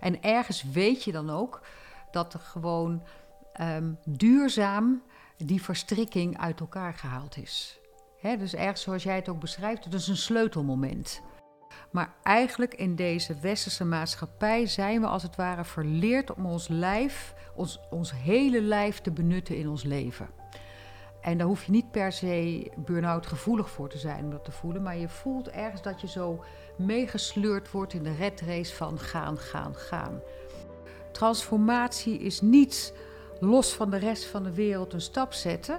En ergens weet je dan ook dat er gewoon ehm, duurzaam die verstrikking uit elkaar gehaald is. Dus ergens zoals jij het ook beschrijft, het is een sleutelmoment. Maar eigenlijk in deze westerse maatschappij zijn we als het ware verleerd om ons lijf, ons, ons hele lijf te benutten in ons leven. En daar hoef je niet per se burn-out gevoelig voor te zijn om dat te voelen. Maar je voelt ergens dat je zo meegesleurd wordt in de red race van gaan, gaan, gaan. Transformatie is niet los van de rest van de wereld een stap zetten.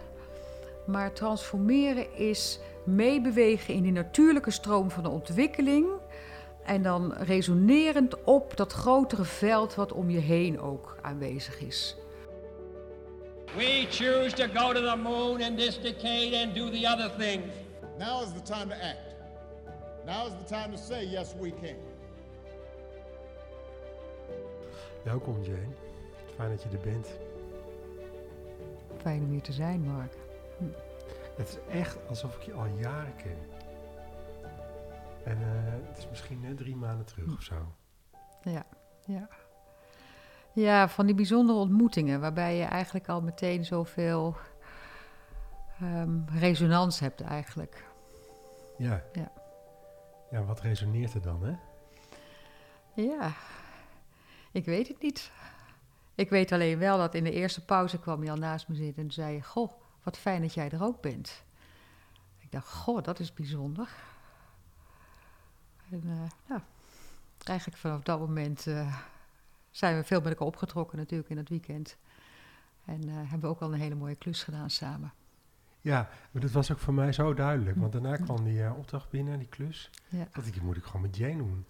Maar transformeren is meebewegen in die natuurlijke stroom van de ontwikkeling. En dan resonerend op dat grotere veld wat om je heen ook aanwezig is. We choose to go to the moon in this decade and do the other things. Now is the time to act. Now is the time to say, yes, we can. Welkom Jane. Fijn dat je er bent. Fijn om hier te zijn, Mark. Het is echt alsof ik je al jaren ken. En eh, het is misschien net drie maanden terug of zo. Ja, ja. Ja, van die bijzondere ontmoetingen waarbij je eigenlijk al meteen zoveel um, resonans hebt eigenlijk. Ja. Ja. Ja, wat resoneert er dan, hè? Ja, ik weet het niet. Ik weet alleen wel dat in de eerste pauze kwam je al naast me zitten en zei je... Goh, wat fijn dat jij er ook bent. Ik dacht, goh, dat is bijzonder. En uh, nou, eigenlijk vanaf dat moment uh, zijn we veel met elkaar opgetrokken natuurlijk in het weekend. En uh, hebben we ook al een hele mooie klus gedaan samen. Ja, maar dat was ook voor mij zo duidelijk. Want daarna kwam die opdracht binnen, die klus. Ja. Dat ik, moet ik gewoon met Jane doen.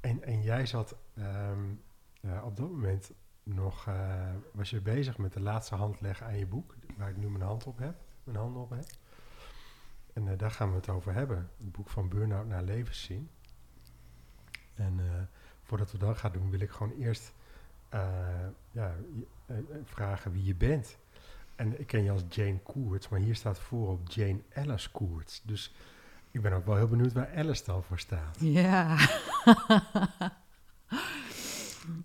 En, en jij zat um, op dat moment nog, was je bezig met de laatste hand leggen aan je boek waar ik nu mijn hand op heb, mijn handen op heb. En daar gaan we het over hebben. Het boek van Burnout naar levenszin. En voordat we dat gaan doen, wil ik gewoon eerst ja, vragen wie je bent. En ik ken je als Jane Koerts, maar hier staat voorop Jane Ellis Koerts. Dus ik ben ook wel heel benieuwd waar Alice dan voor staat. Ja.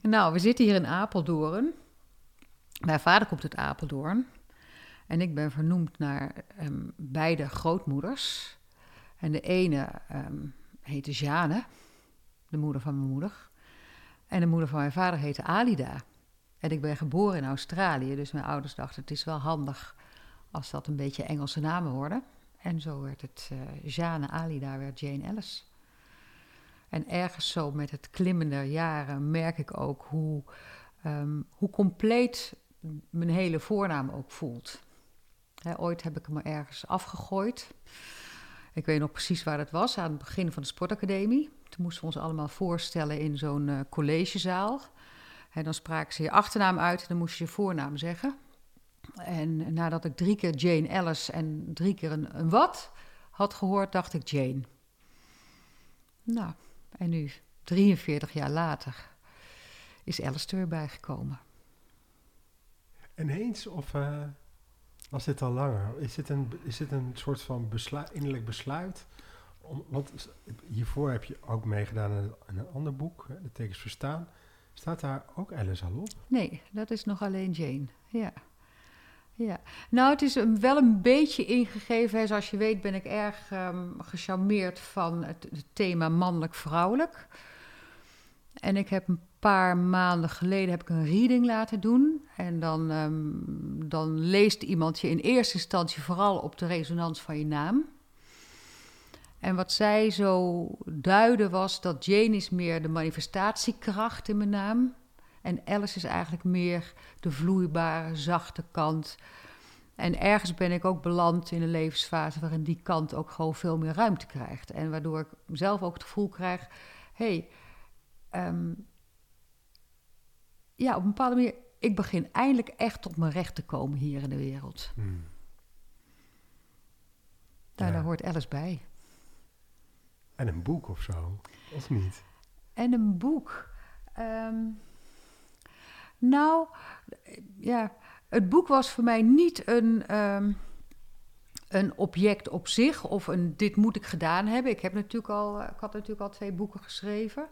nou, we zitten hier in Apeldoorn. Mijn vader komt uit Apeldoorn. En ik ben vernoemd naar um, beide grootmoeders. En de ene um, heette Jane, de moeder van mijn moeder. En de moeder van mijn vader heette Alida. En ik ben geboren in Australië, dus mijn ouders dachten het is wel handig als dat een beetje Engelse namen worden. En zo werd het uh, Jane Alida, werd Jane Ellis. En ergens zo met het klimmen der jaren merk ik ook hoe, um, hoe compleet mijn hele voornaam ook voelt. Ooit heb ik hem er ergens afgegooid. Ik weet nog precies waar dat was, aan het begin van de sportacademie. Moesten we ons allemaal voorstellen in zo'n uh, collegezaal. En dan spraken ze je achternaam uit en dan moest je je voornaam zeggen. En nadat ik drie keer Jane Ellis en drie keer een, een wat had gehoord, dacht ik Jane. Nou, en nu, 43 jaar later, is Alice er weer bijgekomen. En eens of uh, was dit al langer? Is dit een, is dit een soort van besluit, innerlijk besluit? Want hiervoor heb je ook meegedaan in een, ander boek, hè, De Tekens Verstaan. Staat daar ook Alice al op? Nee, dat is nog alleen Jane. Ja. Ja, nou, het is wel een beetje ingegeven. Zoals je weet ben ik erg um, gecharmeerd van het, thema mannelijk-vrouwelijk. En ik heb een paar maanden geleden heb ik een reading laten doen. En dan, um, dan leest iemand je in eerste instantie vooral op de resonans van je naam. En wat zij zo duidde was dat Jane is meer de manifestatiekracht in mijn naam. En Alice is eigenlijk meer de vloeibare, zachte kant. En ergens ben ik ook beland in een levensfase waarin die kant ook gewoon veel meer ruimte krijgt. En waardoor ik zelf ook het gevoel krijg: hé, hey, um, ja, op een bepaalde manier, ik begin eindelijk echt tot mijn recht te komen hier in de wereld. Hmm. Daar, Ja. daar hoort Alice bij. En een boek of zo, of niet? En een boek. Ehm, nou, ja, het boek was voor mij niet een, ehm, een object op zich of een dit moet ik gedaan hebben. Ik, heb natuurlijk al, ik had natuurlijk al twee boeken geschreven.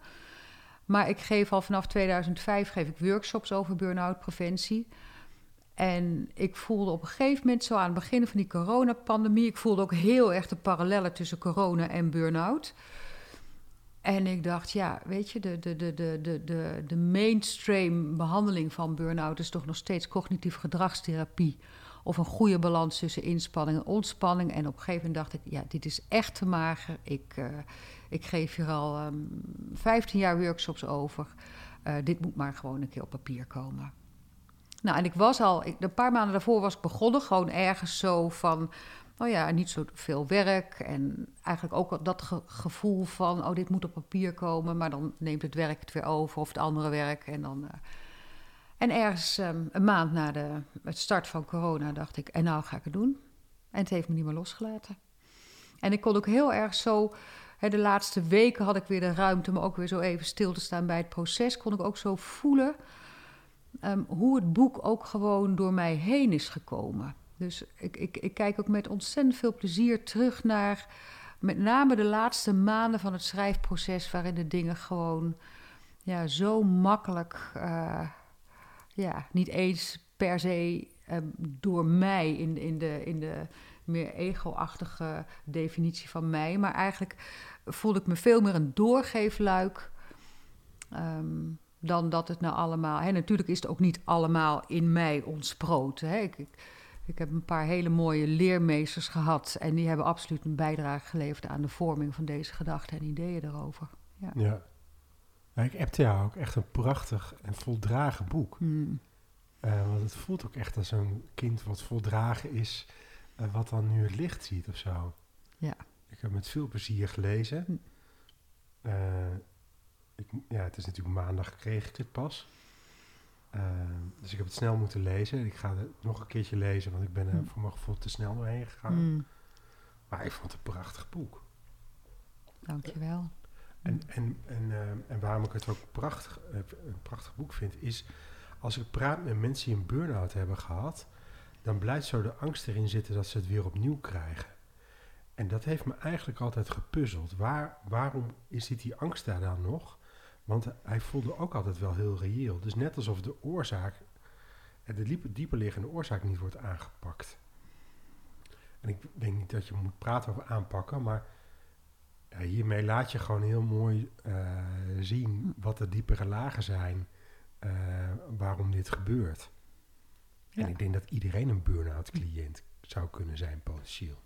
Maar ik geef al vanaf 2005 geef ik workshops over burn-out preventie. En ik voelde op een gegeven moment, zo aan het begin van die coronapandemie, ik voelde ook heel erg de parallellen tussen corona en burn-out. En ik dacht, ja, weet je, de, de, de, de, de, de, mainstream behandeling van burn-out is toch nog steeds cognitieve gedragstherapie. Of een goede balans tussen inspanning en ontspanning. En op een gegeven moment dacht ik, ja, dit is echt te mager. Ik, uh, ik geef hier al um, ehm, 15 jaar workshops over. Uh, dit moet maar gewoon een keer op papier komen. Nou, en ik was al, een paar maanden daarvoor was ik begonnen, gewoon ergens zo van, nou ja, niet zo veel werk. En eigenlijk ook dat ge gevoel van, oh, dit moet op papier komen, maar dan neemt het werk het weer over of het andere werk. En dan. Uh, en ergens um, een maand na de, het start van corona dacht ik, en nou ga ik het doen. En het heeft me niet meer losgelaten. En ik kon ook heel erg zo, hè, de laatste weken had ik weer de ruimte om ook weer zo even stil te staan bij het proces. Kon ik ook zo voelen um, hoe het boek ook gewoon door mij heen is gekomen. Dus ik, ik, ik kijk ook met ontzettend veel plezier terug naar met name de laatste maanden van het schrijfproces, waarin de dingen gewoon ja, zo makkelijk, uh, ja, niet eens per se uh, door mij in, in, de, in de meer ego-achtige definitie van mij, maar eigenlijk voelde ik me veel meer een doorgeefluik. Um, dan dat het nou allemaal. Hè, natuurlijk is het ook niet allemaal in mij ontsproten. Hè. Ik, ik, ik, heb een paar hele mooie leermeesters gehad. En die hebben absoluut een bijdrage geleverd aan de vorming van deze gedachten en ideeën erover. Ja. ja. ik heb jou ook echt een prachtig en voldragen boek. Hmm. Uh, want het voelt ook echt als een kind wat voldragen is, uh, wat dan nu het licht ziet of zo. Ja. Ik heb met veel plezier gelezen. Uh, ik, ja, het is natuurlijk maandag kreeg ik het pas. Uh, dus ik heb het snel moeten lezen. Ik ga het nog een keertje lezen, want ik ben er mm. voor mijn gevoel te snel doorheen gegaan. Mm. Maar ik vond het een prachtig boek. Dankjewel. En, en, en, uh, en waarom ik het ook prachtig, uh, een prachtig boek vind, is als ik praat met mensen die een burn-out hebben gehad, dan blijft zo de angst erin zitten dat ze het weer opnieuw krijgen. En dat heeft me eigenlijk altijd gepuzzeld. Waar, waarom zit die angst daar dan nog? Want hij voelde ook altijd wel heel reëel. Dus net alsof de oorzaak, de dieperliggende oorzaak niet wordt aangepakt. En ik denk niet dat je moet praten over aanpakken, maar ja, hiermee laat je gewoon heel mooi uh, zien wat de diepere lagen zijn uh, waarom dit gebeurt. Ja. En ik denk dat iedereen een burn-out cliënt zou kunnen zijn, potentieel.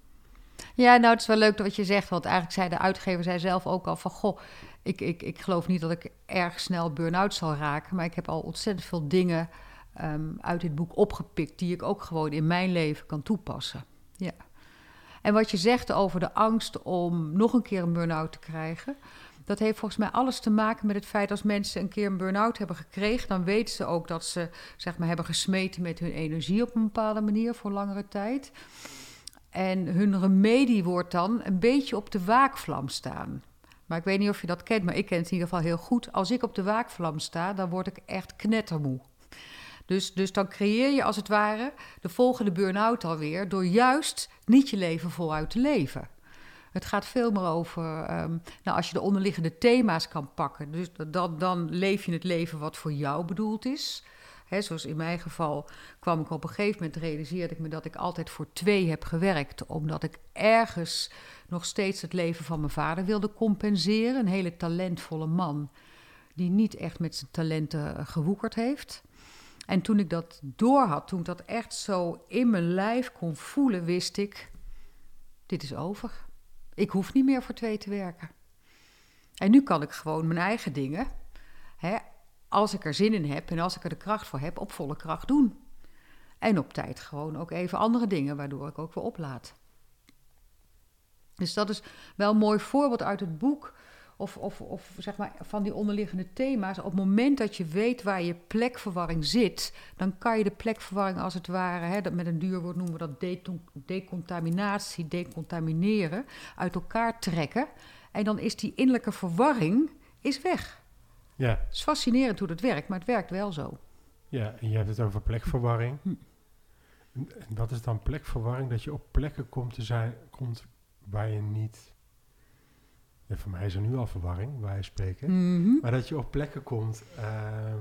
Ja, nou, het is wel leuk wat je zegt. Want eigenlijk zei de uitgever zei zelf ook al van... goh, ik, ik, ik geloof niet dat ik erg snel burn-out zal raken... maar ik heb al ontzettend veel dingen um, uit dit boek opgepikt... die ik ook gewoon in mijn leven kan toepassen. Ja. En wat je zegt over de angst om nog een keer een burn-out te krijgen... dat heeft volgens mij alles te maken met het feit... als mensen een keer een burn-out hebben gekregen... dan weten ze ook dat ze zeg maar, hebben gesmeten met hun energie op een bepaalde manier... voor langere tijd... En hun remedie wordt dan een beetje op de waakvlam staan. Maar ik weet niet of je dat kent, maar ik ken het in ieder geval heel goed. Als ik op de waakvlam sta, dan word ik echt knettermoe. Dus, dus dan creëer je als het ware de volgende burn-out alweer... door juist niet je leven voluit te leven. Het gaat veel meer over, um, nou, als je de onderliggende thema's kan pakken... Dus dan, dan leef je het leven wat voor jou bedoeld is... He, zoals in mijn geval kwam ik op een gegeven moment, realiseerde ik me dat ik altijd voor twee heb gewerkt, omdat ik ergens nog steeds het leven van mijn vader wilde compenseren. Een hele talentvolle man, die niet echt met zijn talenten eh, gewoekerd heeft. En toen ik dat doorhad, toen ik dat echt zo in mijn lijf kon voelen, wist ik: dit is over. Ik hoef niet meer voor twee te werken. En nu kan ik gewoon mijn eigen dingen. Als ik er zin in heb en als ik er de kracht voor heb, op volle kracht doen. En op tijd gewoon ook even andere dingen, waardoor ik ook weer oplaat. Dus dat is wel een mooi voorbeeld uit het boek. Of, of, of zeg maar van die onderliggende thema's. Op het moment dat je weet waar je plekverwarring zit, dan kan je de plekverwarring als het ware, hè, dat met een duur woord noemen we dat decontaminatie, decontamineren, uit elkaar trekken. En dan is die innerlijke verwarring is weg. Ja. Het is fascinerend hoe dat werkt, maar het werkt wel zo. Ja, en je hebt het over plekverwarring. Hm. En wat is dan plekverwarring? Dat je op plekken komt te zijn, komt waar je niet ja, voor mij is er nu al verwarring, wij spreken. Mhm. Maar dat je op plekken komt. ehm,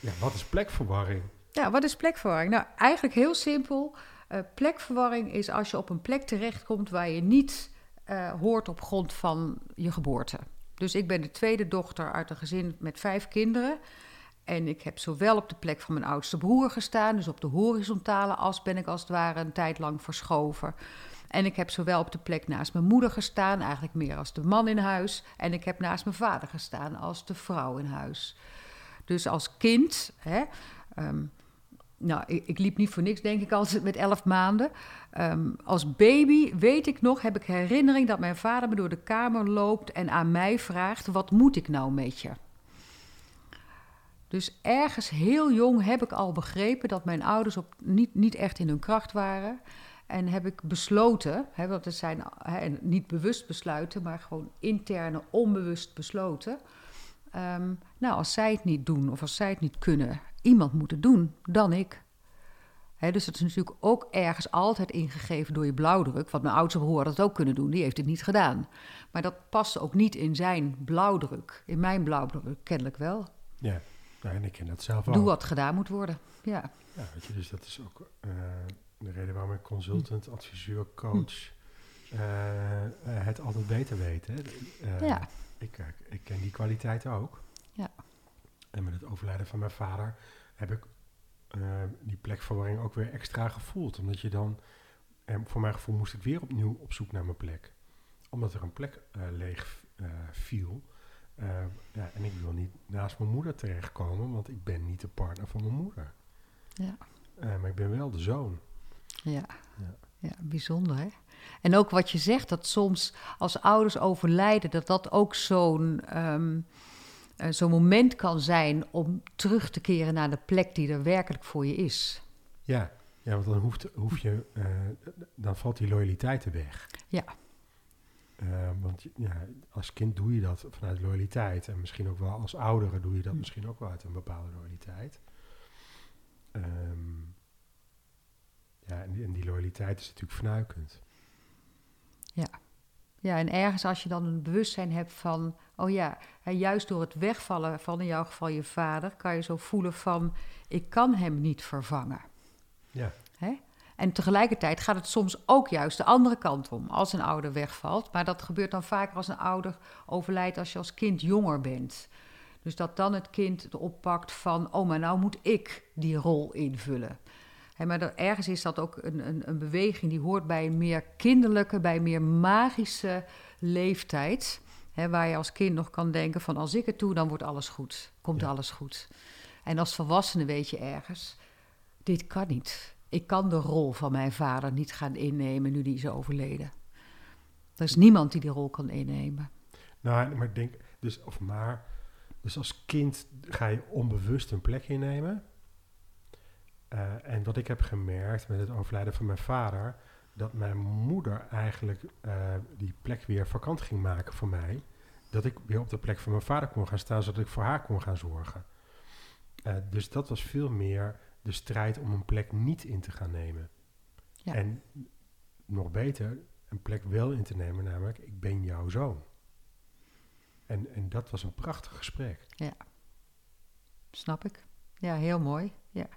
ja, wat is plekverwarring? Ja, wat is plekverwarring? Nou, eigenlijk heel simpel. Eh, plekverwarring is als je op een plek terechtkomt waar je niet eh, hoort op grond van je geboorte. Dus ik ben de tweede dochter uit een gezin met vijf kinderen. En ik heb zowel op de plek van mijn oudste broer gestaan, dus op de horizontale as ben ik als het ware een tijd lang verschoven. En ik heb zowel op de plek naast mijn moeder gestaan, eigenlijk meer als de man in huis. En ik heb naast mijn vader gestaan als de vrouw in huis. Dus als kind, hè, ehm, nou, ik, ik liep niet voor niks, denk ik, altijd met elf maanden. Ehm, als baby, weet ik nog, heb ik herinnering dat mijn vader me door de kamer loopt en aan mij vraagt: Wat moet ik nou met je? Dus ergens heel jong heb ik al begrepen dat mijn ouders op, niet, niet echt in hun kracht waren. En heb ik besloten, hè, want het zijn hè, niet bewust besluiten, maar gewoon interne, onbewust besloten. Ehm, nou, als zij het niet doen of als zij het niet kunnen, iemand moet het doen, dan ik. Dus het is natuurlijk ook ergens altijd ingegeven door je blauwdruk. Want mijn oudste broer had het ook kunnen doen, die heeft het niet gedaan. Maar dat past ook niet in zijn blauwdruk. In mijn blauwdruk kennelijk wel. Ja, nou, en ik ken dat zelf ook. Doe wat gedaan moet worden. Ja, Ja, weet je, dus dat is ook eh, de reden waarom ik consultant, adviseur, coach eh, eh, het altijd beter weet. Ja. Ik, ik ken die kwaliteit ook. Ja. En met het overlijden van mijn vader heb ik eh, die plekverwarring ook weer extra gevoeld. Omdat je dan, en voor mijn gevoel moest ik weer opnieuw op zoek naar mijn plek. Omdat er een plek eh, leeg eh, viel. Eh, ja, en ik wil niet naast mijn moeder terechtkomen, want ik ben niet de partner van mijn moeder. ja. Eh, maar ik ben wel de zoon. Ja. Ja. ja, bijzonder hè. En ook wat je zegt, dat soms als ouders overlijden, dat dat ook zo'n ehm, eh, zo'n moment kan zijn om terug te keren naar de plek die er werkelijk voor je is. Ja, ja want dan hoeft, hoef je, eh, dan valt die loyaliteit er weg. Ja. Eh, want ja, als kind doe je dat vanuit loyaliteit. En misschien ook wel als oudere doe je dat Hm. misschien ook wel uit een bepaalde loyaliteit. Ehm, ja, en die, en die loyaliteit is natuurlijk fnuikend. Ja, en ergens als je dan een bewustzijn hebt van, oh ja, hè, juist door het wegvallen van in jouw geval je vader, kan je zo voelen van, ik kan hem niet vervangen. Ja, Hè? En tegelijkertijd gaat het soms ook juist de andere kant om, als een ouder wegvalt. Maar dat gebeurt dan vaker als een ouder overlijdt als je als kind jonger bent. Dus dat dan het kind het oppakt van, oh, maar nou moet ik die rol invullen. Hè, maar er- ergens is dat ook een, een, een beweging die hoort bij een meer kinderlijke, bij een meer magische leeftijd. Hè, waar je als kind nog kan denken van, als ik het doe, dan wordt alles goed. Komt Ja. alles goed. En als volwassene weet je ergens, dit kan niet. Ik kan de rol van mijn vader niet gaan innemen nu die is overleden. Er is niemand die die rol kan innemen. nou, maar ik denk, dus, of maar, dus als kind ga je onbewust een plek innemen. Eh, en wat ik heb gemerkt met het overlijden van mijn vader, dat mijn moeder eigenlijk eh, die plek weer vakant ging maken voor mij. Dat ik weer op de plek van mijn vader kon gaan staan, zodat ik voor haar kon gaan zorgen. Eh, dus dat was veel meer de strijd om een plek niet in te gaan nemen. Ja. En nog beter, een plek wel in te nemen, namelijk ik ben jouw zoon. En, en dat was een prachtig gesprek. Snap ik? Ja, heel mooi. Ja.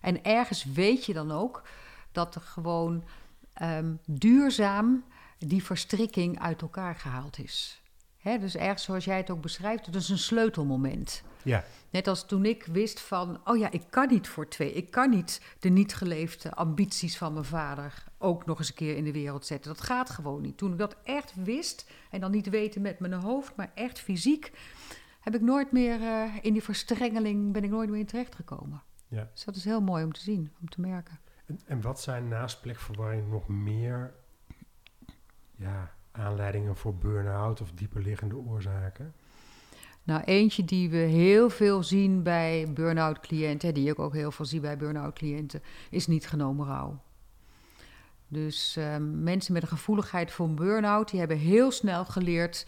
En ergens weet je dan ook dat er gewoon ehm, duurzaam die verstrikking uit elkaar gehaald is. Hè, dus ergens zoals jij het ook beschrijft, het is een sleutelmoment. Ja, Net als toen ik wist van, oh ja, ik kan niet voor twee. Ik kan niet de niet geleefde ambities van mijn vader ook nog eens een keer in de wereld zetten. Dat gaat gewoon niet. Toen ik dat echt wist, en dan niet weten met mijn hoofd, maar echt fysiek, heb ik nooit meer eh, in die verstrengeling, ben ik nooit meer in terechtgekomen. ja. Dus dat is heel mooi om te zien, om te merken. En, en wat zijn naast plekverwarring nog meer ja, aanleidingen voor burn-out of dieperliggende oorzaken? Nou, eentje die we heel veel zien bij burn-out cliënten, die ik ook heel veel zie bij burn-out cliënten, is niet genomen rouw. Dus ehm, mensen met een gevoeligheid voor burn-out, die hebben heel snel geleerd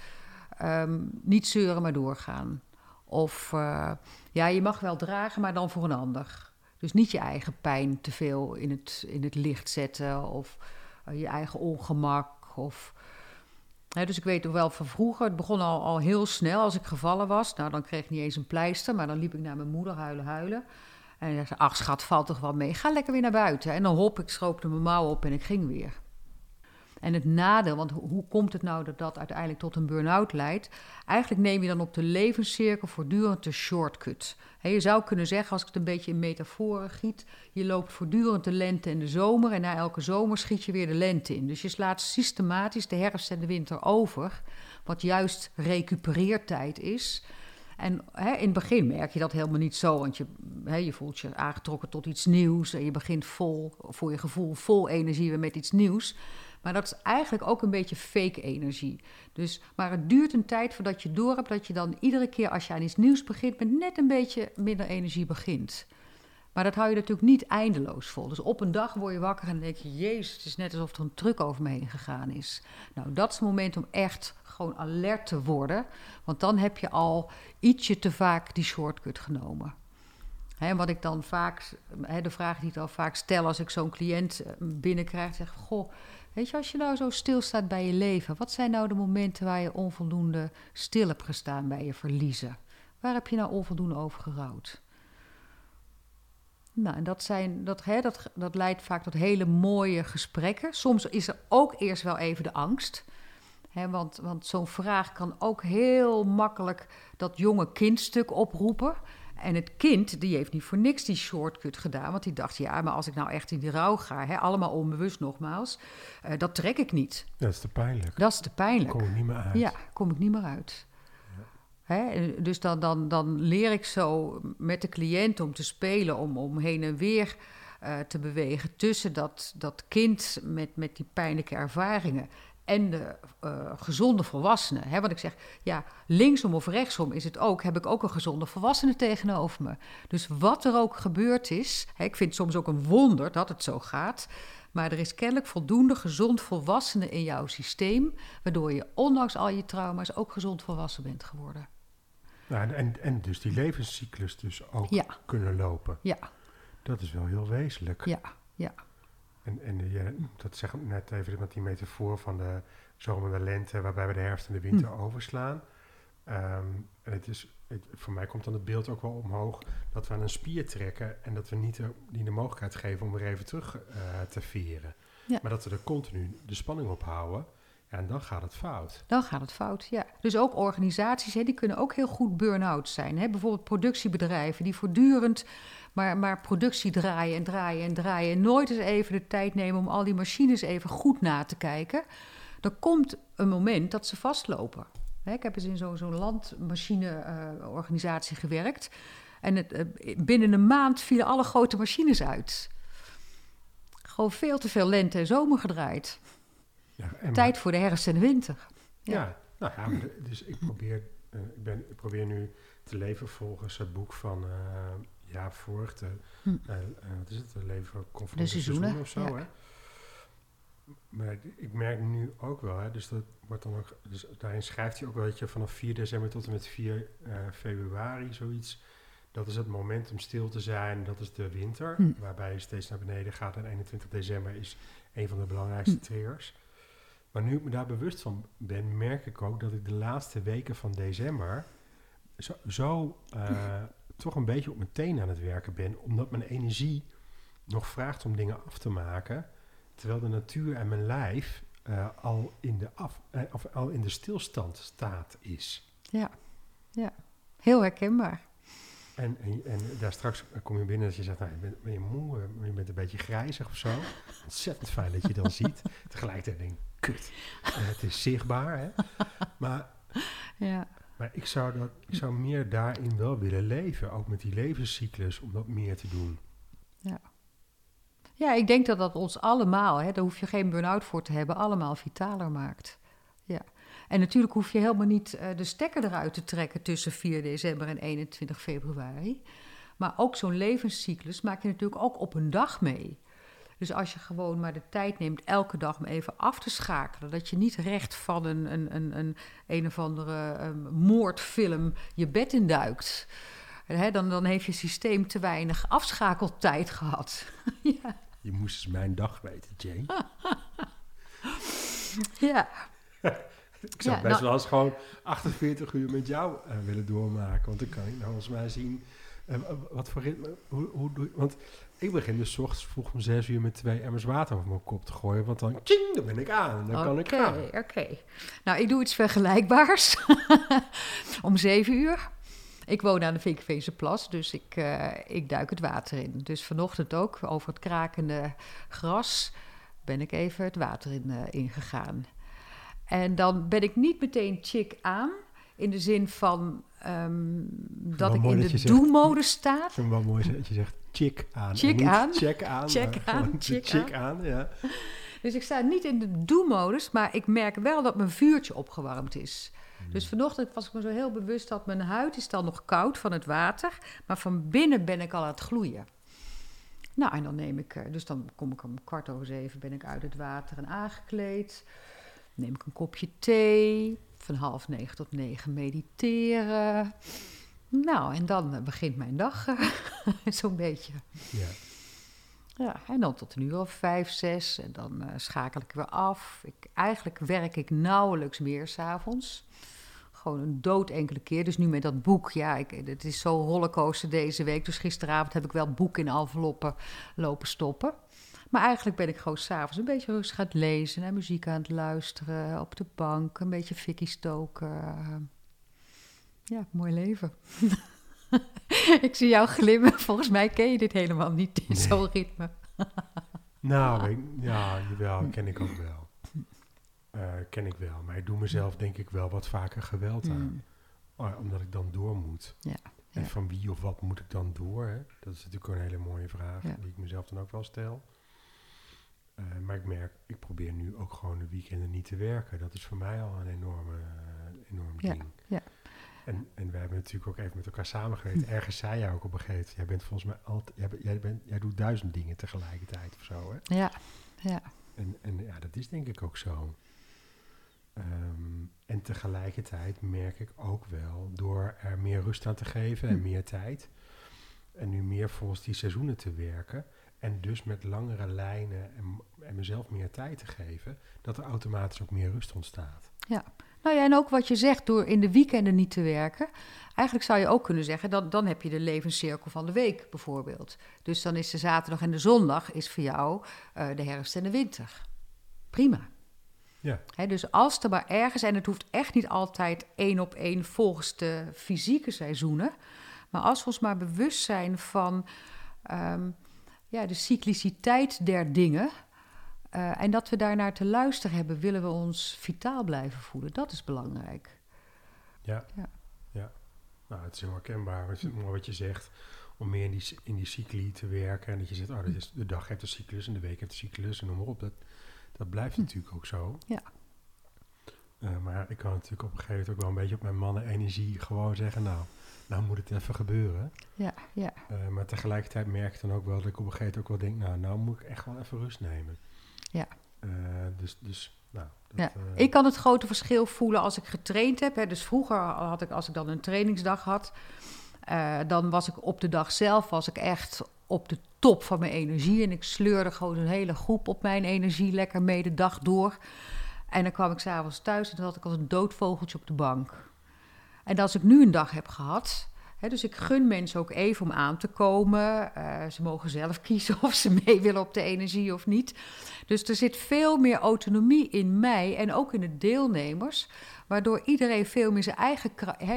ehm, niet zeuren, maar doorgaan. Of eh, ja, je mag wel dragen, maar dan voor een ander. Dus niet je eigen pijn te veel in het, in het licht zetten of eh, je eigen ongemak. Of Dus ik weet nog wel van vroeger, het begon al, al heel snel als ik gevallen was. Nou, dan kreeg ik niet eens een pleister, maar dan liep ik naar mijn moeder huilen, huilen. En zei ze, ach schat, valt toch wel mee. Ga lekker weer naar buiten. En dan hop, ik schroopte mijn mouw op en ik ging weer. En het nadeel, want hoe, komt het nou dat dat uiteindelijk tot een burn-out leidt? Eigenlijk neem je dan op de levenscirkel voortdurend de shortcut. Je zou kunnen zeggen, als ik het een beetje in metaforen giet, je loopt voortdurend de lente en de zomer en na elke zomer schiet je weer de lente in. Dus je slaat systematisch de herfst en de winter over, wat juist recupereertijd is. En in het begin merk je dat helemaal niet zo, want je, je voelt je aangetrokken tot iets nieuws en je begint vol, voor je gevoel, vol energie weer met iets nieuws. Maar dat is eigenlijk ook een beetje fake energie. Dus, maar het duurt een tijd voordat je door hebt dat je dan iedere keer als je aan iets nieuws begint, met net een beetje minder energie begint. Maar dat hou je natuurlijk niet eindeloos vol. Dus op een dag word je wakker en denk je: Jezus, het is net alsof er een truc over me heen gegaan is. Nou, dat is het moment om echt gewoon alert te worden. Want dan heb je al ietsje te vaak die shortcut genomen. Hè, wat ik dan vaak, de vraag die ik dan vaak stel als ik zo'n cliënt eh, binnenkrijg, zeg: Goh, weet je, als je nou zo stilstaat bij je leven, wat zijn nou de momenten waar je onvoldoende stil hebt gestaan bij je verliezen? Waar heb je nou onvoldoende over gerouwd? Nou, en dat, zijn, dat, hè, dat, dat leidt vaak tot hele mooie gesprekken. Soms is er ook eerst wel even de angst. Hè, want want zo'n vraag kan ook heel makkelijk dat jonge kindstuk oproepen. En het kind, die heeft niet voor niks die shortcut gedaan. Want die dacht, ja, maar als ik nou echt in die rouw ga... Hè, allemaal onbewust nogmaals, uh, dat trek ik niet. Dat is te pijnlijk. Dat is te pijnlijk. Kom ik niet meer uit. Ja, kom ik niet meer uit. Hè? Dus dan, dan, dan leer ik zo met de cliënt om te spelen, om, om heen en weer uh, te bewegen tussen dat, dat kind met, met die pijnlijke ervaringen en de uh, gezonde volwassene. Hè? Want ik zeg, ja, linksom of rechtsom is het ook, heb ik ook een gezonde volwassene tegenover me. Dus wat er ook gebeurd is, hè, ik vind het soms ook een wonder dat het zo gaat. Maar er is kennelijk voldoende gezond volwassene in jouw systeem, waardoor je ondanks al je trauma's ook gezond volwassen bent geworden. Nou, en, en dus die levenscyclus dus ook Ja. kunnen lopen. Ja, Dat is wel heel wezenlijk. ja, ja. En, en je, dat zeg ik net even met die metafoor van de zomer en de lente, waarbij we de herfst en de winter Hm. overslaan. Ehm, en het is, het, voor mij komt dan het beeld ook wel omhoog dat we aan een spier trekken en dat we niet de, die de mogelijkheid geven om weer even terug eh, te veren. Ja. Maar dat we er continu de spanning op houden. Ja, en dan gaat het fout. Dan gaat het fout, ja. Dus ook organisaties, hè, die kunnen ook heel goed burn-out zijn. Hè. Bijvoorbeeld productiebedrijven die voortdurend maar, maar productie draaien en draaien en draaien. En nooit eens even de tijd nemen om al die machines even goed na te kijken. Dan komt een moment dat ze vastlopen. Hè, ik heb eens in zo'n zo'n landmachineorganisatie gewerkt. En het, eh, binnen een maand vielen alle grote machines uit. Gewoon veel te veel lente en zomer gedraaid. Ja, en Tijd voor de herfst en de winter. Ja, Ja. Nou ja, dus ik probeer, eh, ik, ben, ik probeer nu te leven volgens het boek van eh ja, vorig, de, Hm. eh, eh, wat is het, de leven conform De seizoenen, of zo, ja. hè? Maar ik- merk nu ook wel, hè, dus dat wordt dan ook, dus daarin schrijft hij ook wel dat je vanaf 4 december tot en met 4 eh, februari zoiets, dat is het moment om stil te zijn, dat is de winter, Hm. waarbij je steeds naar beneden gaat en 21 december is een van de belangrijkste Hm. triggers. Maar nu ik me daar bewust van ben, merk ik ook dat ik de laatste weken van december zo, zo eh, toch een beetje op mijn tenen aan het werken ben, omdat mijn energie nog vraagt om dingen af te maken, terwijl de natuur en mijn lijf eh, al, in de af, eh, of al in de stilstand staat is. Ja, ja. Heel herkenbaar. En, en, en daar straks kom je binnen dat je zegt, nou, je bent, ben je moe, eh, je bent een beetje grijzig of zo. Ontzettend fijn dat je dan ziet. Tegelijkertijd denk ik, kut, eh, het is zichtbaar. Hè? Maar, Ja, maar ik, zou dat, ik zou meer daarin wel willen leven, ook met die levenscyclus, om dat meer te doen. ja ik denk dat dat ons allemaal, hè, daar hoef je geen burn-out voor te hebben, allemaal vitaler maakt. Ja. En natuurlijk hoef je helemaal niet eh, de stekker eruit te trekken tussen 4 december en 21 februari. Maar ook zo'n levenscyclus maak je natuurlijk ook op een dag mee. Dus als je gewoon maar de tijd neemt elke dag om even af te schakelen. Dat je niet recht van een een, een, een, een of andere ehm, moordfilm je bed induikt. Hè, dan, dan heeft je systeem te weinig afschakeltijd gehad. ja. Je moest eens mijn dag weten, Jane. ja. Ik zou Ja, best nou- wel eens gewoon 48 uur met jou eh, willen doormaken. Want dan kan ik nou volgens mij zien eh, wat voor ritme. Hoe, hoe doe je- Want ik begin dus ochtends vroeg om 6 uur met twee emmers water over mijn kop te gooien. Want dan, tjing, dan ben ik aan. Dan kan ik Oké, gaan. oké. Nou, ik doe iets vergelijkbaars. Om zeven uur. Ik woon aan de Vinkenveense Plas, dus ik, eh, ik duik het water in. Dus vanochtend ook, over het krakende gras, ben ik even het water in, eh, ingegaan. En dan ben ik niet meteen chick aan, in de zin van ehm, dat ik in dat de zegt- do-mode sta. Ik vind het wel mooi dat je zegt chick aan. Chick aan. Check aan. Check maar aan, chick chick aan. ja. Dus ik sta niet in de do-modus, maar ik merk wel dat mijn vuurtje opgewarmd is. Dus vanochtend was ik me zo heel bewust dat mijn huid is dan nog koud van het water, maar van binnen ben ik al aan het gloeien. Nou, en dan neem ik, eh, dus dan kom ik om kwart over zeven ben ik uit het water en aangekleed. Neem ik een kopje thee, van half negen tot negen mediteren. Nou, en dan eh, begint mijn dag eh, zo'n beetje. Ja. Ja, en dan tot een uur of vijf, zes. En dan eh, schakel ik weer af. Ik, eigenlijk werk ik nauwelijks meer s'avonds. Gewoon een dood enkele keer. Dus nu met dat boek, ja, ik, het is zo rollercoaster deze week. Dus gisteravond heb ik wel boek in enveloppen lopen stoppen. Maar eigenlijk ben ik gewoon s'avonds een beetje rustig aan het lezen... en muziek aan het luisteren, op de bank, een beetje fikkie stoken. Ja, mooi leven. ik zie jou glimmen. Volgens mij ken je dit helemaal niet, in Nee. zo'n ritme. Nou, ik- ja, jawel, ken ik ook wel. Eh, ken ik wel. Maar ik doe mezelf denk ik wel wat vaker geweld aan. Hmm. Oh, omdat ik dan door moet. Ja, En ja. van wie of wat moet ik dan door? Hè? Dat is natuurlijk een hele mooie vraag Ja. die ik mezelf dan ook wel stel. Eh, maar ik merk, ik probeer nu ook gewoon de weekenden niet te werken. Dat is voor mij al een enorme, eh, enorm Ja, ding. ja. En, en we hebben natuurlijk ook even met elkaar samengewerkt. Ergens zei jij ook op een gegeven moment, jij bent volgens mij altijd, jij, bent- jij, bent, jij doet duizend dingen tegelijkertijd of zo. Hè? Ja, ja, En, en ja, dat is denk ik ook zo. Ehm, en tegelijkertijd merk ik ook wel, door er meer rust aan te geven en Hm. meer tijd, en nu meer volgens die seizoenen te werken, en dus met langere lijnen en, en mezelf meer tijd te geven, dat er automatisch ook meer rust ontstaat. ja. Nou ja, en ook wat je zegt, door in de weekenden niet te werken. Eigenlijk zou je ook kunnen zeggen, dan, dan heb je de levenscirkel van de week bijvoorbeeld. Dus dan is de zaterdag en de zondag is voor jou eh, de herfst en de winter. Prima. Ja, dus als er maar ergens, en het hoeft echt niet altijd één op één volgens de fysieke seizoenen, maar als we ons maar bewust zijn van ehm, ja, de cycliciteit der dingen, eh, en dat we daarnaar te luisteren hebben, willen we ons vitaal blijven voelen. Dat is belangrijk. ja, Ja. ja. Nou, het is heel herkenbaar wat je, mooi wat je zegt, om meer in die, in die cycli te werken. En dat je zegt, oh, dat is, de dag heeft een cyclus en de week heeft een cyclus en noem maar op. Dat, dat blijft natuurlijk ook zo. Ja. Eh, maar ik kan natuurlijk op een gegeven moment ook wel een beetje op mijn mannen-energie gewoon zeggen, nou, nou moet het even gebeuren. Ja, ja, Eh, maar tegelijkertijd merk ik dan ook wel dat ik op een gegeven moment ook wel denk, nou, nou moet ik echt wel even rust nemen. Ja. Eh, dus, dus, nou, dat, Ja, eh, ik kan het grote verschil voelen als ik getraind heb. Hè. Dus vroeger had ik, als ik dan een trainingsdag had, eh, dan was ik op de dag zelf was ik echt op de top van mijn energie. En ik sleurde gewoon een hele groep op mijn energie lekker mee de dag door. En dan kwam ik s'avonds thuis en dan had ik als een doodvogeltje op de bank. En als ik nu een dag heb gehad, dus ik gun mensen ook even om aan te komen. Eh, ze mogen zelf kiezen of ze mee willen op de energie of niet. Dus er zit veel meer autonomie in mij en ook in de deelnemers, waardoor iedereen veel meer zijn eigen.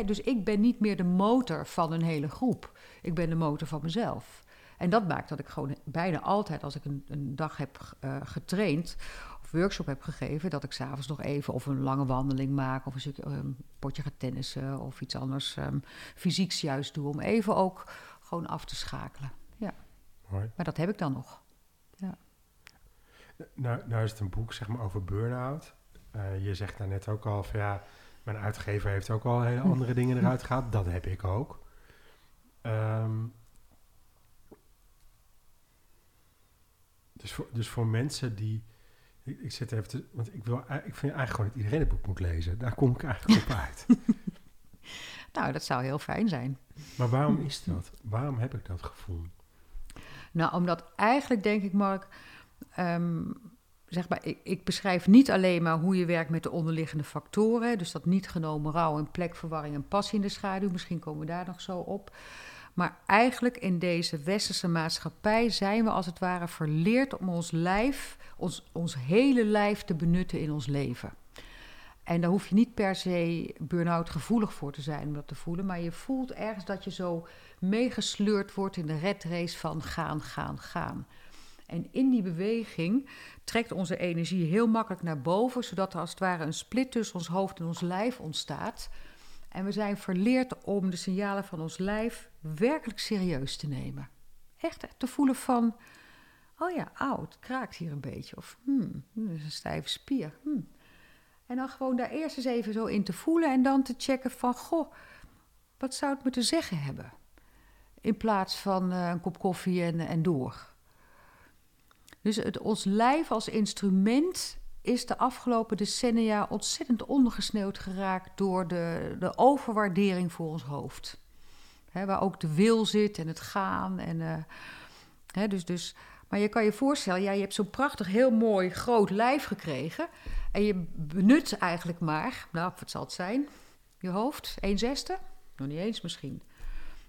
Dus ik ben niet meer de motor van een hele groep. Ik ben de motor van mezelf. En dat maakt dat ik gewoon bijna altijd, als ik een, een dag heb eh, getraind workshop heb gegeven, dat ik s'avonds nog even of een lange wandeling maak of een, stukje, een potje ga tennissen of iets anders um, fysieks juist doe, om even ook gewoon af te schakelen. Ja, mooi. maar dat heb ik dan nog. Nou, nou is het een boek zeg maar, over burn-out. Eh, je zegt daar net ook al van ja, mijn uitgever heeft ook al hele andere dingen eruit gehaald. Dat heb ik ook. Ehm, dus, voor, dus voor mensen die. Ik, ik zit even te. Want ik, wil, ik vind eigenlijk gewoon dat iedereen het boek moet lezen. Daar kom ik eigenlijk op uit. Nou, dat zou heel fijn zijn. Maar waarom is dat? Waarom heb ik dat gevoel? Nou, omdat eigenlijk denk ik, Mark, um, zeg maar, ik, ik beschrijf niet alleen maar hoe je werkt met de onderliggende factoren. Dus dat niet genomen rouw en plekverwarring en passie in de schaduw. Misschien komen we daar nog zo op. Maar eigenlijk in deze westerse maatschappij zijn we als het ware verleerd om ons lijf, ons, ons hele lijf te benutten in ons leven. En daar hoef je niet per se burn-out gevoelig voor te zijn om dat te voelen. Maar je voelt ergens dat je zo meegesleurd wordt in de red race van gaan, gaan, gaan. En in die beweging trekt onze energie heel makkelijk naar boven, zodat er als het ware een split tussen ons hoofd en ons lijf ontstaat. En we zijn verleerd om de signalen van ons lijf werkelijk serieus te nemen. Echt te voelen van, oh ja, het kraakt hier een beetje. Of, hmm, dat is een stijve spier. Hmm. En dan gewoon daar eerst eens even zo in te voelen en dan te checken van, goh, wat zou het me te zeggen hebben? In plaats van uh, een kop koffie en, en door. Dus het, ons lijf als instrument is de afgelopen decennia ontzettend ondergesneeuwd geraakt door de, de overwaardering voor ons hoofd. waar ook de wil zit en het gaan. En, uh, dus, dus, maar je kan je voorstellen, ja, je hebt zo'n prachtig, heel mooi, groot lijf gekregen. En je benut eigenlijk maar, nou, wat zal het zijn? Je hoofd, 1 zesde? Nog niet eens misschien.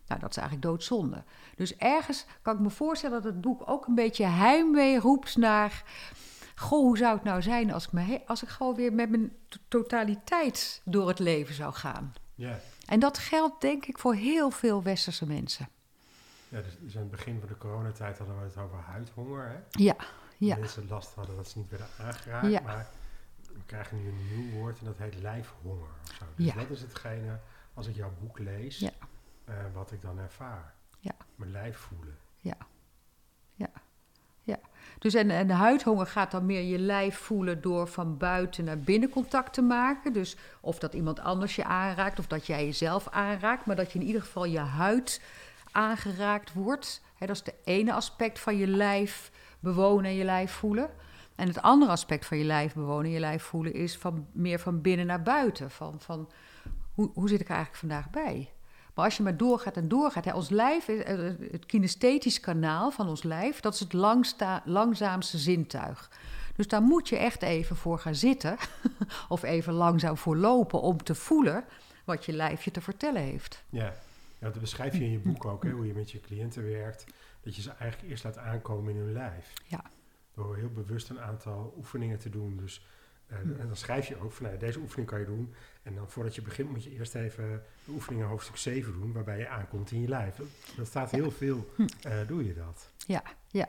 Nou, dat is eigenlijk doodzonde. Dus ergens kan ik me voorstellen dat het boek ook een beetje heimwee roept naar... Goh, hoe zou het nou zijn als ik, me, als ik gewoon weer met mijn totaliteit door het leven zou gaan? Ja. En dat geldt denk ik voor heel veel westerse mensen. Ja, dus, dus aan het begin van de coronatijd hadden we het over huidhonger. Hè? Ja, ja. Mensen last hadden dat ze niet werden aangeraakt. Ja. Maar we krijgen nu een nieuw woord en dat heet lijfhonger. Of zo. Dus Ja. dat is hetgene, als ik jouw boek lees, Ja. eh, wat ik dan ervaar. Ja. Mijn lijf voelen. Ja. Dus en, en huidhonger gaat dan meer je lijf voelen door van buiten naar binnen contact te maken. Dus of dat iemand anders je aanraakt of dat jij jezelf aanraakt. Maar dat je in ieder geval je huid aangeraakt wordt. Dat is de ene aspect van je lijf bewonen en je lijf voelen. En het andere aspect van je lijf bewonen en je lijf voelen is van, meer van binnen naar buiten. Van, van hoe, hoe zit ik er eigenlijk vandaag bij? Maar als je maar doorgaat en doorgaat, hè, ons lijf, is, eh, het kinesthetisch kanaal van ons lijf, dat is het langsta, langzaamste zintuig. Dus daar moet je echt even voor gaan zitten, of even langzaam voor lopen, om te voelen wat je lijf je te vertellen heeft. Ja. ja, dat beschrijf je in je boek ook, hè, hoe je met je cliënten werkt. Dat je ze eigenlijk eerst laat aankomen in hun lijf. Ja. Door heel bewust een aantal oefeningen te doen. Dus, eh. En dan schrijf je ook van, nou, deze oefening kan je doen. En dan voordat je begint moet je eerst even de oefeningen hoofdstuk 7 doen, waarbij je aankomt in je lijf. Dat staat heel veel, Hm. eh, doe je dat. Ja, ja.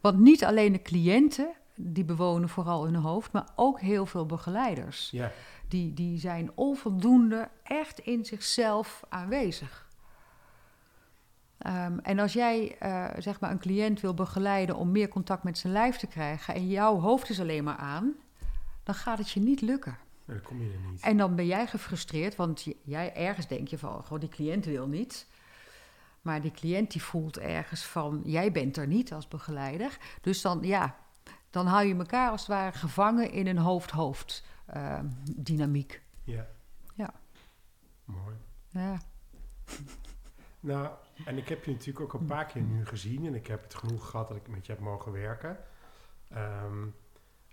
Want niet alleen de cliënten, die bewonen vooral hun hoofd, maar ook heel veel begeleiders. Ja, Die, die zijn onvoldoende echt in zichzelf aanwezig. Ehm, en als jij eh, zeg maar een cliënt wil begeleiden om meer contact met zijn lijf te krijgen en jouw hoofd is alleen maar aan, dan gaat het je niet lukken. maar dan kom je er niet. En dan ben jij gefrustreerd, want jij ergens denk je van, goh, die cliënt wil niet. Maar die cliënt die voelt ergens van, jij bent er niet als begeleider. Dus dan, ja, dan hou je elkaar als het ware gevangen in een hoofd-hoofd ehm, dynamiek. Ja. Ja. Mooi. Ja. Nou, en ik heb je natuurlijk ook een paar keer nu gezien en ik heb het genoeg gehad dat ik met je heb mogen werken. Ehm,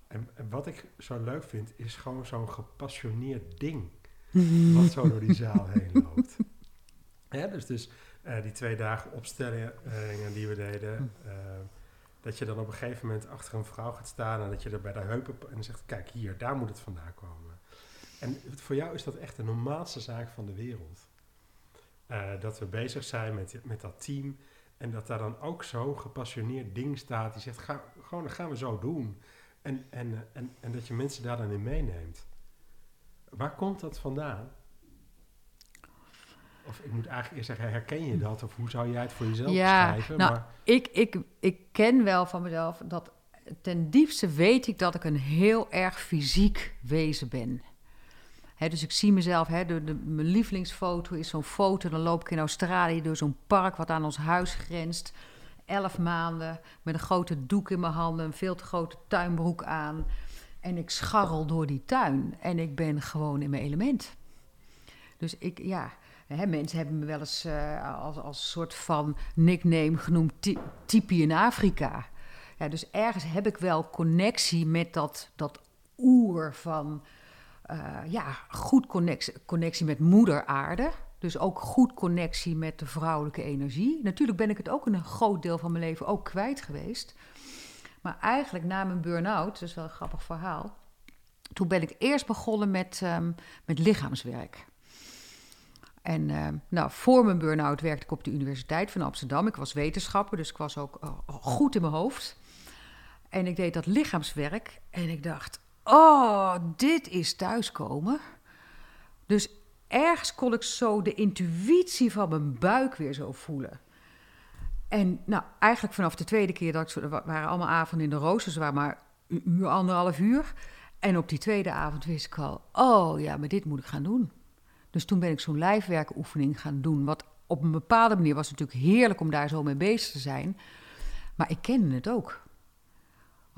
en, en wat ik zo leuk vind, is gewoon zo'n gepassioneerd ding. wat zo door die zaal heen loopt. Ja, dus dus eh, die twee dagen opstellingen die we deden. eh, dat je dan op een gegeven moment achter een vrouw gaat staan en dat je er bij de heupen en zegt: Kijk, hier, daar moet het vandaan komen. En voor jou is dat echt de normaalste zaak van de wereld. Eh, dat we bezig zijn met, met dat team. En dat daar dan ook zo'n gepassioneerd ding staat. Die zegt, ga, gewoon, dat gaan we zo doen. En, en, eh, en, en dat je mensen daar dan in meeneemt. Waar komt dat vandaan? Of ik moet eigenlijk eerst zeggen, herken je dat? Of hoe zou jij het voor jezelf Ja, beschrijven? nou, maar, Ik, ik, ik ken wel van mezelf dat ten diepste weet ik dat ik een heel erg fysiek wezen ben. Dus ik zie mezelf, hè, de, de, mijn lievelingsfoto is zo'n foto. Dan loop ik in Australië door zo'n park wat aan ons huis grenst. Elf maanden met een grote doek in mijn handen, een veel te grote tuinbroek aan. En ik scharrel door die tuin en ik ben gewoon in mijn element. Dus ik, ja, hè, mensen hebben me wel eens eh, als, als soort van nickname genoemd, Tipi in Afrika. Ja, dus ergens heb ik wel connectie met dat, dat oer van... eh, ja, goed connectie, connectie met moeder aarde. Dus ook goed connectie met de vrouwelijke energie. Natuurlijk ben ik het ook een groot deel van mijn leven ook kwijt geweest. Maar eigenlijk na mijn burn-out, dat is wel een grappig verhaal... toen ben ik eerst begonnen met, ehm, met lichaamswerk. En eh, nou, voor mijn burn-out werkte ik op de Universiteit van Amsterdam. Ik was wetenschapper, dus ik was ook eh, goed in mijn hoofd. En ik deed dat lichaamswerk en ik dacht, oh, dit is thuiskomen. Dus ergens kon ik zo de intuïtie van mijn buik weer zo voelen. En nou, eigenlijk vanaf de tweede keer dat ik zo, wa- waren allemaal avonden in de roos, er waren maar een uur, anderhalf uur. En op die tweede avond wist ik al, oh ja, maar dit moet ik gaan doen. Dus toen ben ik zo'n lijfwerkoefening gaan doen. Wat op een bepaalde manier was natuurlijk heerlijk om daar zo mee bezig te zijn. Maar ik kende het ook.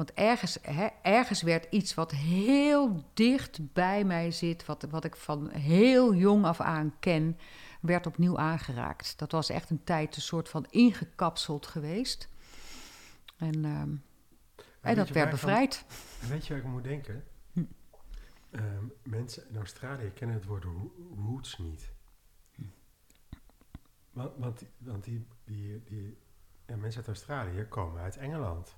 Want ergens, hè, ergens werd iets wat heel dicht bij mij zit, wat, wat ik van heel jong af aan ken, werd opnieuw aangeraakt. Dat was echt een tijd een soort van ingekapseld geweest. En, ehm, en dat werd ik van- bevrijd. Weet je waar ik moet denken? Hm. Ehm, mensen in Australië kennen het woord ro- roots niet. Want, want, die- want die, die, die ja, mensen uit Australië komen uit Engeland.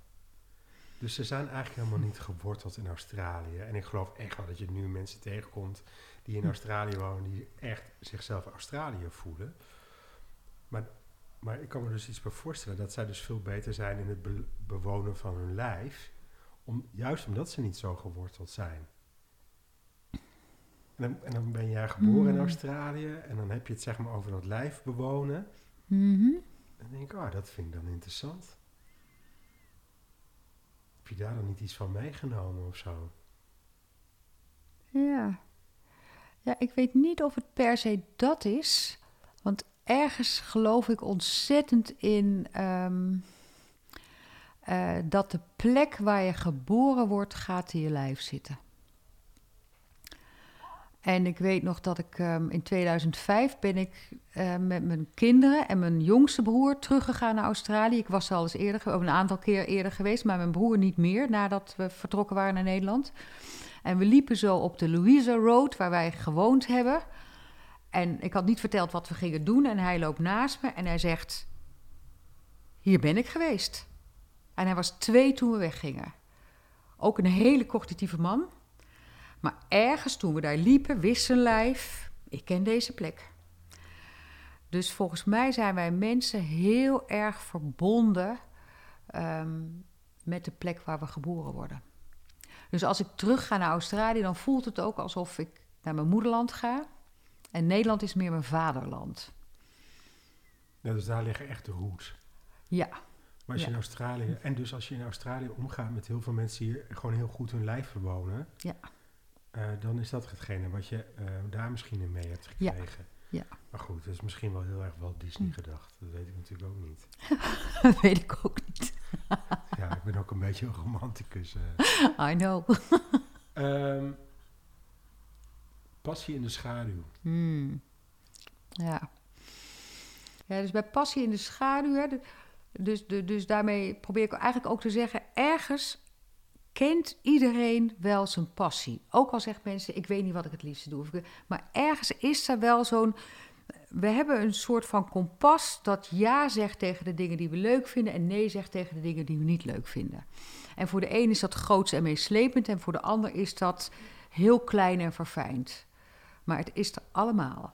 Dus ze zijn eigenlijk helemaal niet geworteld in Australië. En ik geloof echt wel dat je nu mensen tegenkomt die in Australië wonen, die echt zichzelf Australië voelen. Maar, maar ik kan me dus iets bij voorstellen dat zij dus veel beter zijn in het be- bewonen van hun lijf. Om, juist omdat ze niet zo geworteld zijn. En dan, en dan ben jij geboren in Hmm. Australië en dan heb je het zeg maar over dat lijf bewonen. Mhm. En dan denk ik, oh, dat vind ik dan interessant. Heb je daar dan niet iets van meegenomen of zo? Ja. Ja, ik weet niet of het per se dat is. Want ergens geloof ik ontzettend in ehm, eh, dat de plek waar je geboren wordt, gaat in je lijf zitten. En ik weet nog dat ik ehm, in 2005 ben ik eh, met mijn kinderen en mijn jongste broer teruggegaan naar Australië. Ik was al eens eerder, een aantal keer eerder geweest, maar mijn broer niet meer nadat we vertrokken waren naar Nederland. En we liepen zo op de Louisa Road, waar wij gewoond hebben. En ik had niet verteld wat we gingen doen. En hij loopt naast me en hij zegt: Hier ben ik geweest. En hij was twee toen we weggingen. Ook een hele cognitieve man. Maar ergens toen we daar liepen, wist zijn lijf: Ik ken deze plek. Dus volgens mij zijn wij mensen heel erg verbonden ehm, met de plek waar we geboren worden. Dus als ik terug ga naar Australië, dan voelt het ook alsof ik naar mijn moederland ga. En Nederland is meer mijn vaderland. Ja, dus daar liggen echt de roots. Ja, Maar als je in Australië, en dus als je in Australië omgaat met heel veel mensen die hier gewoon heel goed hun lijf bewonen, Ja. Eh, dan is dat hetgene wat je eh, daar misschien in mee hebt Ja. gekregen. Ja. Maar goed, dat is misschien wel heel erg Walt Disney Hm. gedacht. Dat weet ik natuurlijk ook niet. dat weet ik ook niet. Ja, ik ben ook een beetje een romanticus. eh. I know. Ehm, passie in de schaduw. Hmm. Ja. ja. Dus bij passie in de schaduw, hè, de- dus, de, dus daarmee probeer ik eigenlijk ook te zeggen, ergens kent iedereen wel zijn passie. Ook al zegt mensen, ik weet niet wat ik het liefste doe. Maar ergens is er wel zo'n... We hebben een soort van kompas dat ja zegt tegen de dingen die we leuk vinden... en nee zegt tegen de dingen die we niet leuk vinden. En voor de een is dat groots en meeslepend... en voor de ander is dat heel klein en verfijnd. Maar het is er allemaal.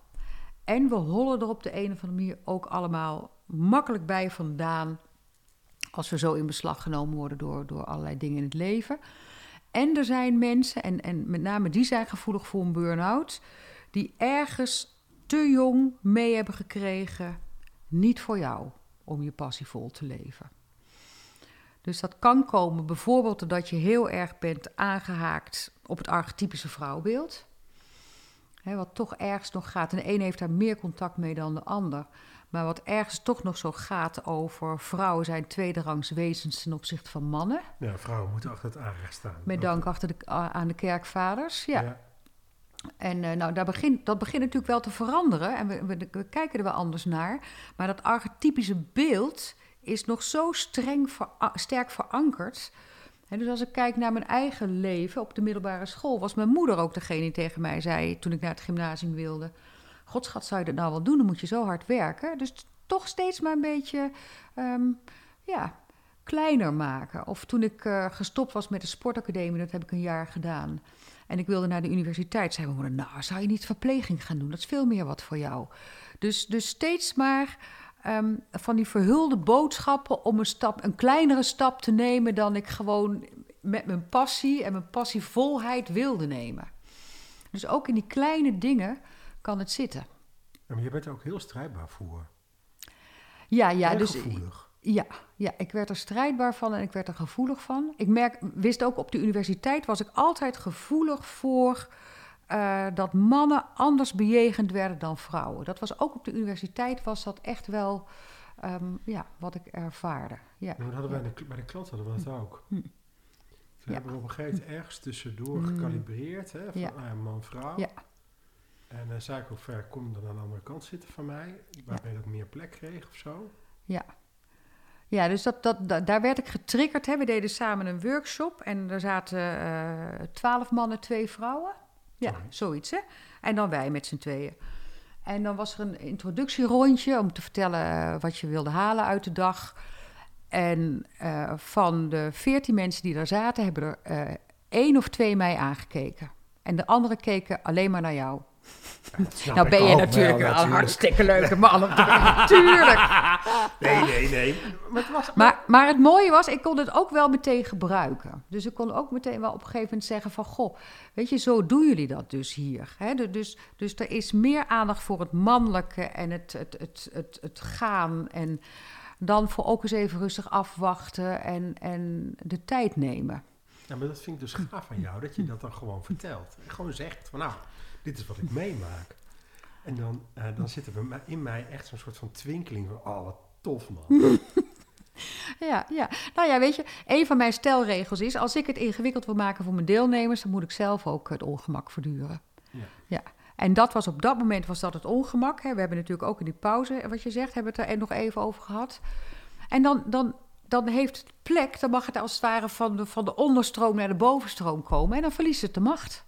En we hollen er op de een of andere manier ook allemaal makkelijk bij vandaan. Als we zo in beslag genomen worden door, door allerlei dingen in het leven. En er zijn mensen, en, en met name die zijn gevoelig voor een burn-out, die ergens te jong mee hebben gekregen. Niet voor jou om je passie vol te leven. Dus dat kan komen bijvoorbeeld doordat je heel erg bent aangehaakt op het archetypische vrouwbeeld. Hè, wat toch ergens nog gaat. En de een heeft daar meer contact mee dan de ander. Maar wat ergens toch nog zo gaat over vrouwen zijn tweederangs wezens ten opzichte van mannen. Ja, vrouwen moeten achter het aanrecht staan. Met dank achter de, aan de kerkvaders. Ja. ja. En eh, nou, daar begint, dat begint natuurlijk wel te veranderen. En we, we, we kijken er wel anders naar. Maar dat archetypische beeld is nog zo streng sterk verankerd. Dus als ik kijk naar mijn eigen leven op de middelbare school, was mijn moeder ook degene die tegen mij zei toen ik naar het gymnasium wilde: Godschat, zou je dat nou wel doen? Dan moet je zo hard werken. Dus toch steeds maar een beetje, ehm, ja, kleiner maken. Of toen ik eh, gestopt was met de sportacademie, dat heb ik een jaar gedaan. En ik wilde naar de universiteit, zei mijn moeder: Nou, zou je niet verpleging gaan doen? Dat is veel meer wat voor jou. Dus, dus steeds maar ehm, van die verhulde boodschappen om een, stap, een kleinere stap te nemen dan ik gewoon met mijn passie en mijn passievolheid wilde nemen. Dus ook in die kleine dingen kan het zitten. Maar je bent er ook heel strijdbaar voor. Ja, ja, Erg dus gevoelig. Ja, ja, ik werd er strijdbaar van en ik werd er gevoelig van. Ik merk, wist ook op de universiteit was ik altijd gevoelig voor eh, dat mannen anders bejegend werden dan vrouwen. Dat was ook op de universiteit was dat echt wel ehm, ja, wat ik ervaarde. Ja. Dat hadden wij bij de, bij de klant hadden we dat ook. Hm. Toen Ja. hebben we op een gegeven moment ergens tussendoor Mm. gekalibreerd, hè, van Ja. eh, man-vrouw. Ja. En dan zei ik ook ver, kom dan aan de andere kant zitten van mij, waarbij dat meer plek kreeg of zo. Ja. Ja, dus dat, dat, da- daar werd ik getriggerd. Hè. We deden samen een workshop en er zaten eh, twaalf mannen, twee vrouwen. Ja, Sorry. zoiets hè. En dan wij met z'n tweeën. En dan was er een introductierondje om te vertellen eh, wat je wilde halen uit de dag. En eh, van de veertien mensen die daar zaten, hebben er eh, één of twee mij aangekeken. En de anderen keken alleen maar naar jou. Ja, nou ben je natuurlijk wel, een hartstikke leuke man om te Natuurlijk. Nee, nee, nee. Maar het was... Maar, maar het mooie was, ik kon het ook wel meteen gebruiken. Dus ik kon ook meteen wel op een gegeven moment zeggen van... goh, weet je, zo doen jullie dat dus hier. Hè? Dus, dus er is meer aandacht voor het mannelijke en het, het, het, het, het gaan... en dan voor ook eens even rustig afwachten en, en de tijd nemen. Ja, maar dat vind ik dus gaaf van jou, dat je dat dan gewoon vertelt. Gewoon zegt van nou, dit is wat ik meemaak. En dan, eh, dan zit er in mij echt zo'n soort van twinkeling van, oh wat tof man. Ja, ja. Nou ja, weet je, een van mijn stelregels is... als ik het ingewikkeld wil maken voor mijn deelnemers... dan moet ik zelf ook het ongemak verduren. Ja. Ja, en dat was op dat moment was dat het ongemak. Hè. We hebben natuurlijk ook in die pauze, wat je zegt, hebben we het er nog even over gehad. En dan, dan, dan heeft het plek, dan mag het als het ware van de, van de onderstroom naar de bovenstroom komen. En dan verliest het de macht.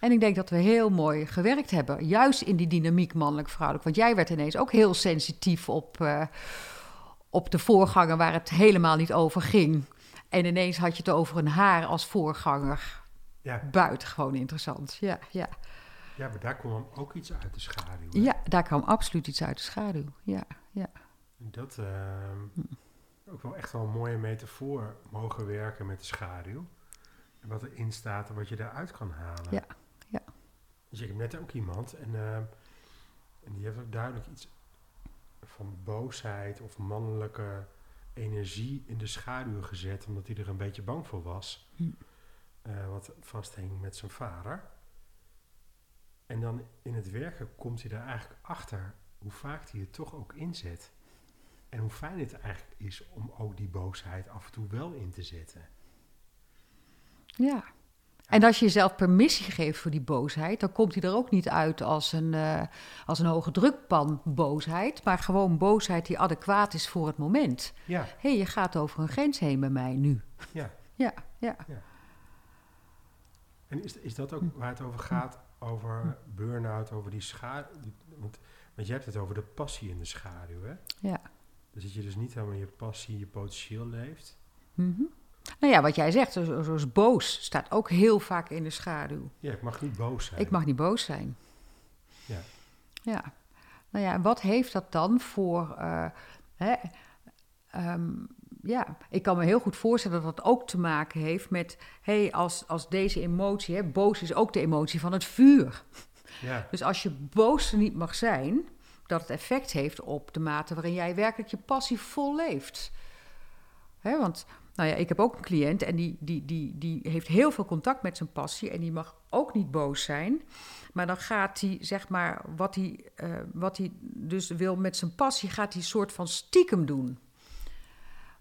En ik denk dat we heel mooi gewerkt hebben, juist in die dynamiek mannelijk-vrouwelijk. Want jij werd ineens ook heel sensitief op, eh, op de voorganger waar het helemaal niet over ging. En ineens had je het over een haar als voorganger. Ja, Buitengewoon interessant, ja, ja. ja, maar daar kwam ook iets uit de schaduw. hè. Ja, daar kwam absoluut iets uit de schaduw. Ja, ja. Dat ehm, ook wel echt wel een mooie metafoor mogen werken met de schaduw. En wat erin staat en wat je daaruit kan halen. Ja. Dus ik heb net ook iemand en, ehm, en die heeft ook duidelijk iets van boosheid of mannelijke energie in de schaduw gezet, omdat hij er een beetje bang voor was. Hm. Eh, wat vasthing met zijn vader. En dan in het werken komt hij daar eigenlijk achter hoe vaak hij het toch ook inzet. En hoe fijn het eigenlijk is om ook die boosheid af en toe wel in te zetten. ja. En als je jezelf permissie geeft voor die boosheid, dan komt hij er ook niet uit als een, eh, als een hoge drukpan boosheid, maar gewoon boosheid die adequaat is voor het moment. Ja, Hé, hey, je gaat over een grens heen bij mij nu. ja. Ja, ja. En is, is dat ook waar het over gaat? Over burn-out, over die schaduw? Want, want je hebt het over de passie in de schaduw, hè? ja. Dus dat je dus niet helemaal je passie, je potentieel leeft. Mhm. Nou ja, wat jij zegt, zo- zo- zoals boos, staat ook heel vaak in de schaduw. Ja, ik mag niet boos zijn. Ik mag niet boos zijn. Ja. Ja. Nou ja, wat heeft dat dan voor. eh, hè, ehm, ja, ik kan me heel goed voorstellen dat dat ook te maken heeft met. hé, hey, als, als deze emotie. Hè, boos is ook de emotie van het vuur. Ja, Dus als je boos niet mag zijn, dat het effect heeft op de mate waarin jij werkelijk je passie vol leeft. Hè, want, nou ja, ik heb ook een cliënt en die, die, die, die heeft heel veel contact met zijn passie en die mag ook niet boos zijn. Maar dan gaat hij, zeg maar, wat hij, eh, wat hij dus wil met zijn passie, gaat hij een soort van stiekem doen.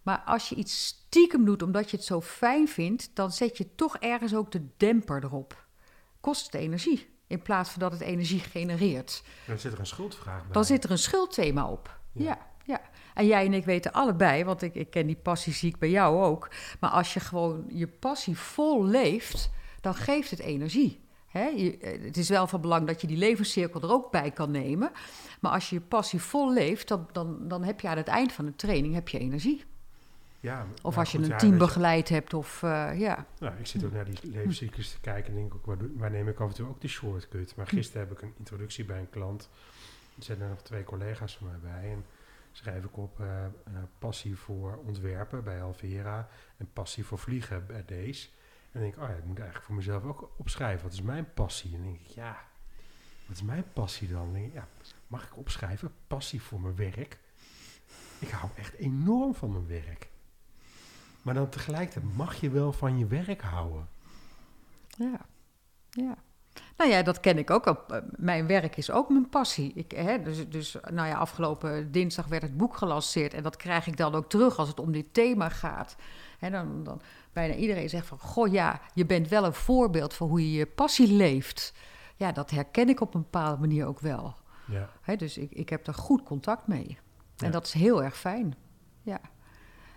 Maar als je iets stiekem doet omdat je het zo fijn vindt, dan zet je toch ergens ook de demper erop. Kost het energie, in plaats van dat het energie genereert. dan zit er een schuldvraag bij. Dan zit er een schuldthema op. Ja. Ja. En jij en ik weten allebei, want ik, ik ken die passie ziek bij jou ook. Maar als je gewoon je passie vol leeft, dan geeft het energie. Je, eh, het is wel van belang dat je die levenscirkel er ook bij kan nemen. Maar als je je passie vol leeft, dan, dan, dan heb je aan het eind van de training heb je energie. Ja, Of nou als je goed, een ja, team je, begeleid hebt, of eh, ja. Nou, ik zit ook naar die levenscyclus te kijken en denk ook, waar, waar neem ik af en toe ook de shortcut? Maar gisteren heb ik een introductie bij een klant. Er zijn er nog twee collega's van mij bij. En schrijf ik op eh, eh, passie voor ontwerpen bij Alvera en passie voor vliegen bij deze. En denk ik, oh ja, ik moet eigenlijk voor mezelf ook opschrijven. Wat is mijn passie? En denk ik, ja, wat is mijn passie dan? Dan denk ik, ja, mag ik opschrijven? Passie voor mijn werk. Ik hou echt enorm van mijn werk. Maar dan tegelijkertijd mag je wel van je werk houden. Ja, ja. Nou ja, dat ken ik ook. Eh, Mijn werk is ook mijn passie. Ik, hè, dus, dus nou ja, afgelopen dinsdag werd het boek gelanceerd. En dat krijg ik dan ook terug als het om dit thema gaat. Hè, dan, dan bijna iedereen zegt van... Goh ja, je bent wel een voorbeeld van hoe je je passie leeft. Ja, dat herken ik op een bepaalde manier ook wel. Ja, Hè, dus ik, ik heb er goed contact mee. En Ja. dat is heel erg fijn. Ja.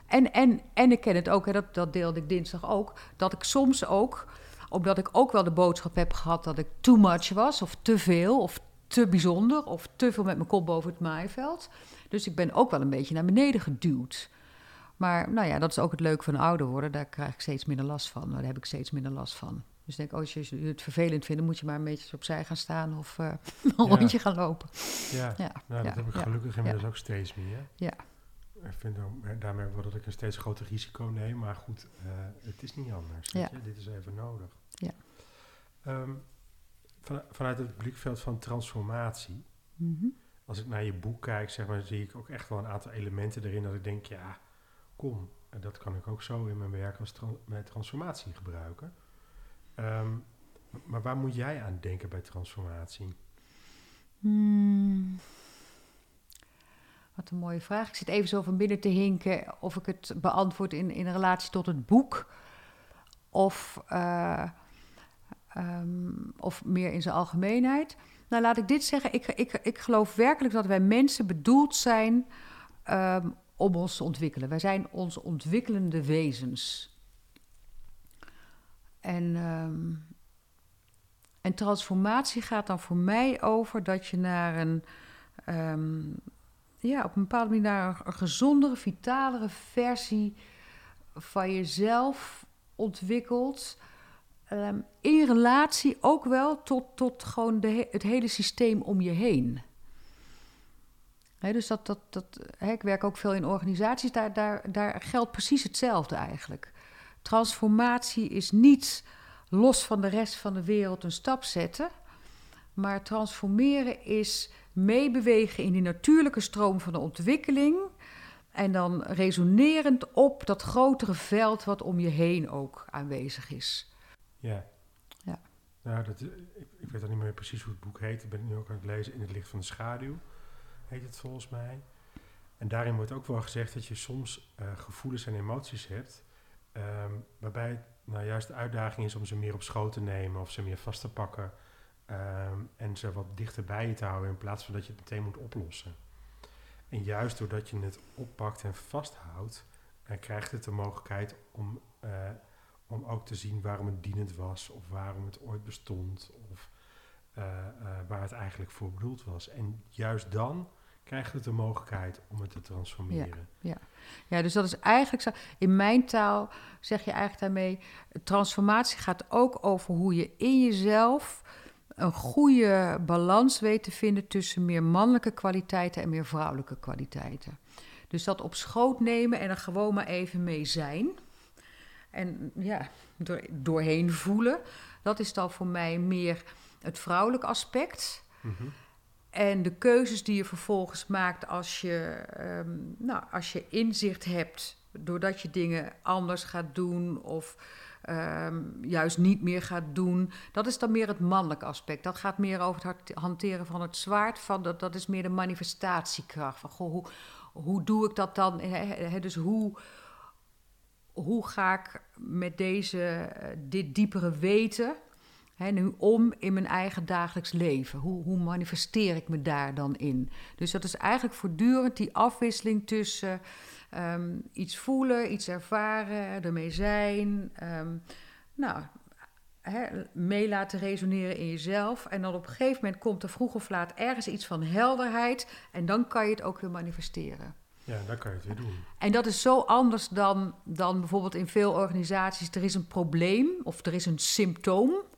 En, en, en ik ken het ook, hè, dat, dat deelde ik dinsdag ook, dat ik soms ook, omdat ik ook wel de boodschap heb gehad dat ik too much was, of te veel, of te bijzonder, of te veel met mijn kop boven het maaiveld. Dus ik ben ook wel een beetje naar beneden geduwd. Maar nou ja, dat is ook het leuke van ouder worden. Daar krijg ik steeds minder last van. Daar heb ik steeds minder last van. Dus ik denk, als je het vervelend vindt, moet je maar een beetje opzij gaan staan of eh, een Ja. rondje gaan lopen. ja. Ja, nou, dat ja, heb ik gelukkig inmiddels ook steeds meer. Ja. Ik vind daarmee wel dat ik een steeds groter risico neem. Maar goed, eh, het is niet anders. Ja. Dit is even nodig. Ja. Ehm, van- vanuit het blikveld van transformatie. Mhm. Als ik naar je boek kijk, zeg maar, zie ik ook echt wel een aantal elementen erin dat ik denk, ja, kom, en dat kan ik ook zo in mijn werk als tran- bij transformatie gebruiken. Ehm, maar waar moet jij aan denken bij transformatie? Hmm. Een mooie vraag. Ik zit even zo van binnen te hinken of ik het beantwoord in, in relatie tot het boek. Of, eh, ehm, of meer in zijn algemeenheid. Nou, laat ik dit zeggen. Ik, ik, ik geloof werkelijk dat wij mensen bedoeld zijn ehm, om ons te ontwikkelen. Wij zijn ons ontwikkelende wezens. En, ehm, en transformatie gaat dan voor mij over dat je naar een, ja, op een bepaalde manier naar een, gezondere, vitalere versie van jezelf ontwikkelt. Ehm, in relatie ook wel tot, tot gewoon de, he- het hele systeem om je heen. Dus dat, dat, dat, ik werk ook veel in organisaties, daar, daar, daar geldt precies hetzelfde eigenlijk. Transformatie is niet los van de rest van de wereld een stap zetten, maar transformeren is meebewegen in die natuurlijke stroom van de ontwikkeling en dan resonerend op dat grotere veld wat om je heen ook aanwezig is. Ja. Ja. Nou, dat, ik, ik weet al niet meer precies hoe het boek heet. Ik ben het nu ook aan het lezen. In het licht van de schaduw heet het volgens mij. En daarin wordt ook wel gezegd dat je soms eh, gevoelens en emoties hebt. ehm, waarbij het nou juist de uitdaging is om ze meer op schoot te nemen of ze meer vast te pakken. Ehm, en ze wat dichter bij je te houden in plaats van dat je het meteen moet oplossen. En juist doordat je het oppakt en vasthoudt, eh, krijgt het de mogelijkheid om, eh, om ook te zien waarom het dienend was, of waarom het ooit bestond, of eh, waar het eigenlijk voor bedoeld was. En juist dan krijgt het de mogelijkheid om het te transformeren. Ja, dus dat is eigenlijk zo. In mijn taal zeg je eigenlijk daarmee: transformatie gaat ook over hoe je in jezelf een goede balans weet te vinden tussen meer mannelijke kwaliteiten en meer vrouwelijke kwaliteiten. Dus dat op schoot nemen en er gewoon maar even mee zijn. En ja, door, doorheen voelen. Dat is dan voor mij meer het vrouwelijk aspect. Mhm. En de keuzes die je vervolgens maakt als je, ehm, nou, als je inzicht hebt, doordat je dingen anders gaat doen of ehm, juist niet meer gaat doen, dat is dan meer het mannelijke aspect. Dat gaat meer over het hanteren van het zwaard, van dat, dat is meer de manifestatiekracht. Van, goh, hoe, hoe doe ik dat dan? Dus hoe, hoe ga ik met deze, eh, dit diepere weten hè, nu om in mijn eigen dagelijks leven? Hoe, hoe manifesteer ik me daar dan in? Dus dat is eigenlijk voortdurend die afwisseling tussen ehm, iets voelen, iets ervaren, ermee zijn. ehm, nou, mee laten resoneren in jezelf. En dan op een gegeven moment komt er vroeg of laat ergens iets van helderheid. En dan kan je het ook weer manifesteren. Ja, dan kan je het weer doen. En dat is zo anders dan, dan bijvoorbeeld in veel organisaties. Er is een probleem of er is een symptoom.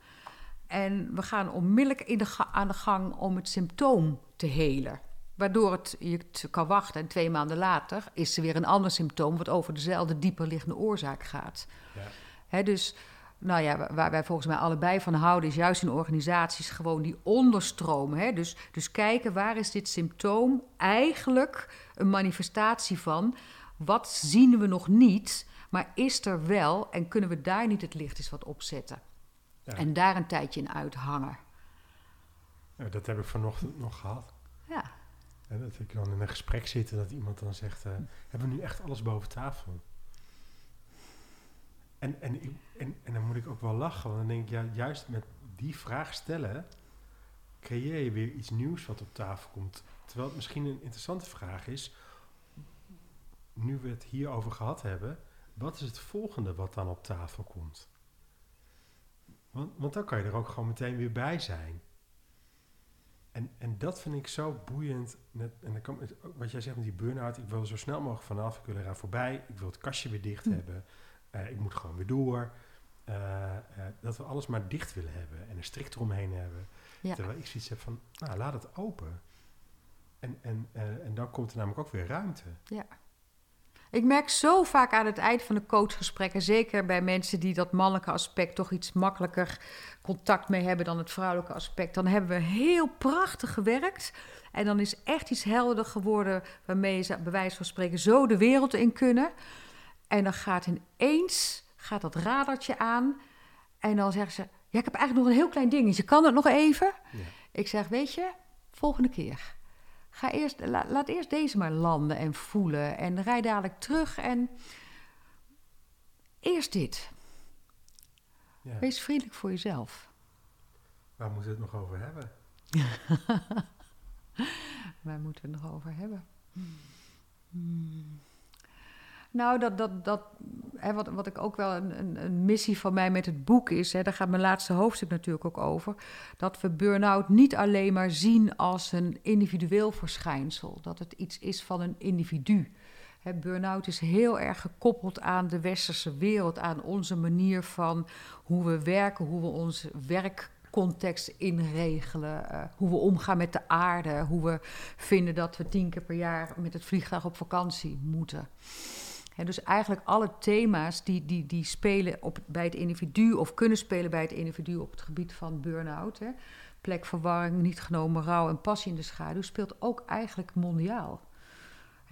En we gaan onmiddellijk in de ga- aan de gang om het symptoom te helen. Waardoor het, je het kan wachten en twee maanden later is er weer een ander symptoom... wat over dezelfde dieperliggende oorzaak gaat. Ja. Hè, dus nou ja, wa- waar wij volgens mij allebei van houden, is juist in organisaties gewoon die onderstromen. Hè? Dus, dus kijken waar is dit symptoom eigenlijk een manifestatie van? Wat zien we nog niet, maar is er wel en kunnen we daar niet het licht eens wat opzetten? Ja. En daar een tijdje in uithangen. Ja, dat heb ik vanochtend nog gehad. Ja, En dat ik dan in een gesprek zit en dat iemand dan zegt... eh, hebben we nu echt alles boven tafel? En, en, en, en dan moet ik ook wel lachen. Want dan denk ik, ja, juist met die vraag stellen... creëer je weer iets nieuws wat op tafel komt. Terwijl het misschien een interessante vraag is... nu we het hierover gehad hebben... wat is het volgende wat dan op tafel komt? Want, want dan kan je er ook gewoon meteen weer bij zijn. En, en dat vind ik zo boeiend. Net, en dan kan, ook wat jij zegt met die burn-out. Ik wil er zo snel mogelijk vanaf. Ik wil eraan voorbij. Ik wil het kastje weer dicht Hm. hebben. Eh, ik moet gewoon weer door. Eh, eh, dat we alles maar dicht willen hebben. En een strik eromheen hebben. ja. Terwijl ik zoiets heb van, nou, laat het open. En, en, en dan komt er namelijk ook weer ruimte. Ik merk zo vaak aan het eind van de coachgesprekken, zeker bij mensen die dat mannelijke aspect toch iets makkelijker contact mee hebben dan het vrouwelijke aspect, dan hebben we heel prachtig gewerkt. En dan is echt iets helderder geworden waarmee ze bij wijze van spreken zo de wereld in kunnen. En dan gaat ineens gaat dat radartje aan en dan zeggen ze, ja, ik heb eigenlijk nog een heel klein dingetje, kan het nog even? Ja. Ik zeg, weet je, volgende keer. Ga eerst, la- laat eerst deze maar landen en voelen. En rij dadelijk terug en eerst dit. Ja. Wees vriendelijk voor jezelf. Waar moeten we het nog over hebben? Waar moeten we het nog over hebben? Hmm. Nou, dat, dat, dat, hè, wat, wat ik ook wel een, een, een missie van mij met het boek is, hè, daar gaat mijn laatste hoofdstuk natuurlijk ook over, dat we burn-out niet alleen maar zien als een individueel verschijnsel, dat het iets is van een individu. Burn-out is heel erg gekoppeld aan de westerse wereld, aan onze manier van hoe we werken, hoe we onze werkcontext inregelen, eh, hoe we omgaan met de aarde, hoe we vinden dat we tien keer per jaar met het vliegtuig op vakantie moeten. Dus eigenlijk alle thema's die, die, die spelen op, bij het individu of kunnen spelen bij het individu op het gebied van burn-out. Hè. Plekverwarring, niet genomen rouw en passie in de schaduw speelt ook eigenlijk mondiaal.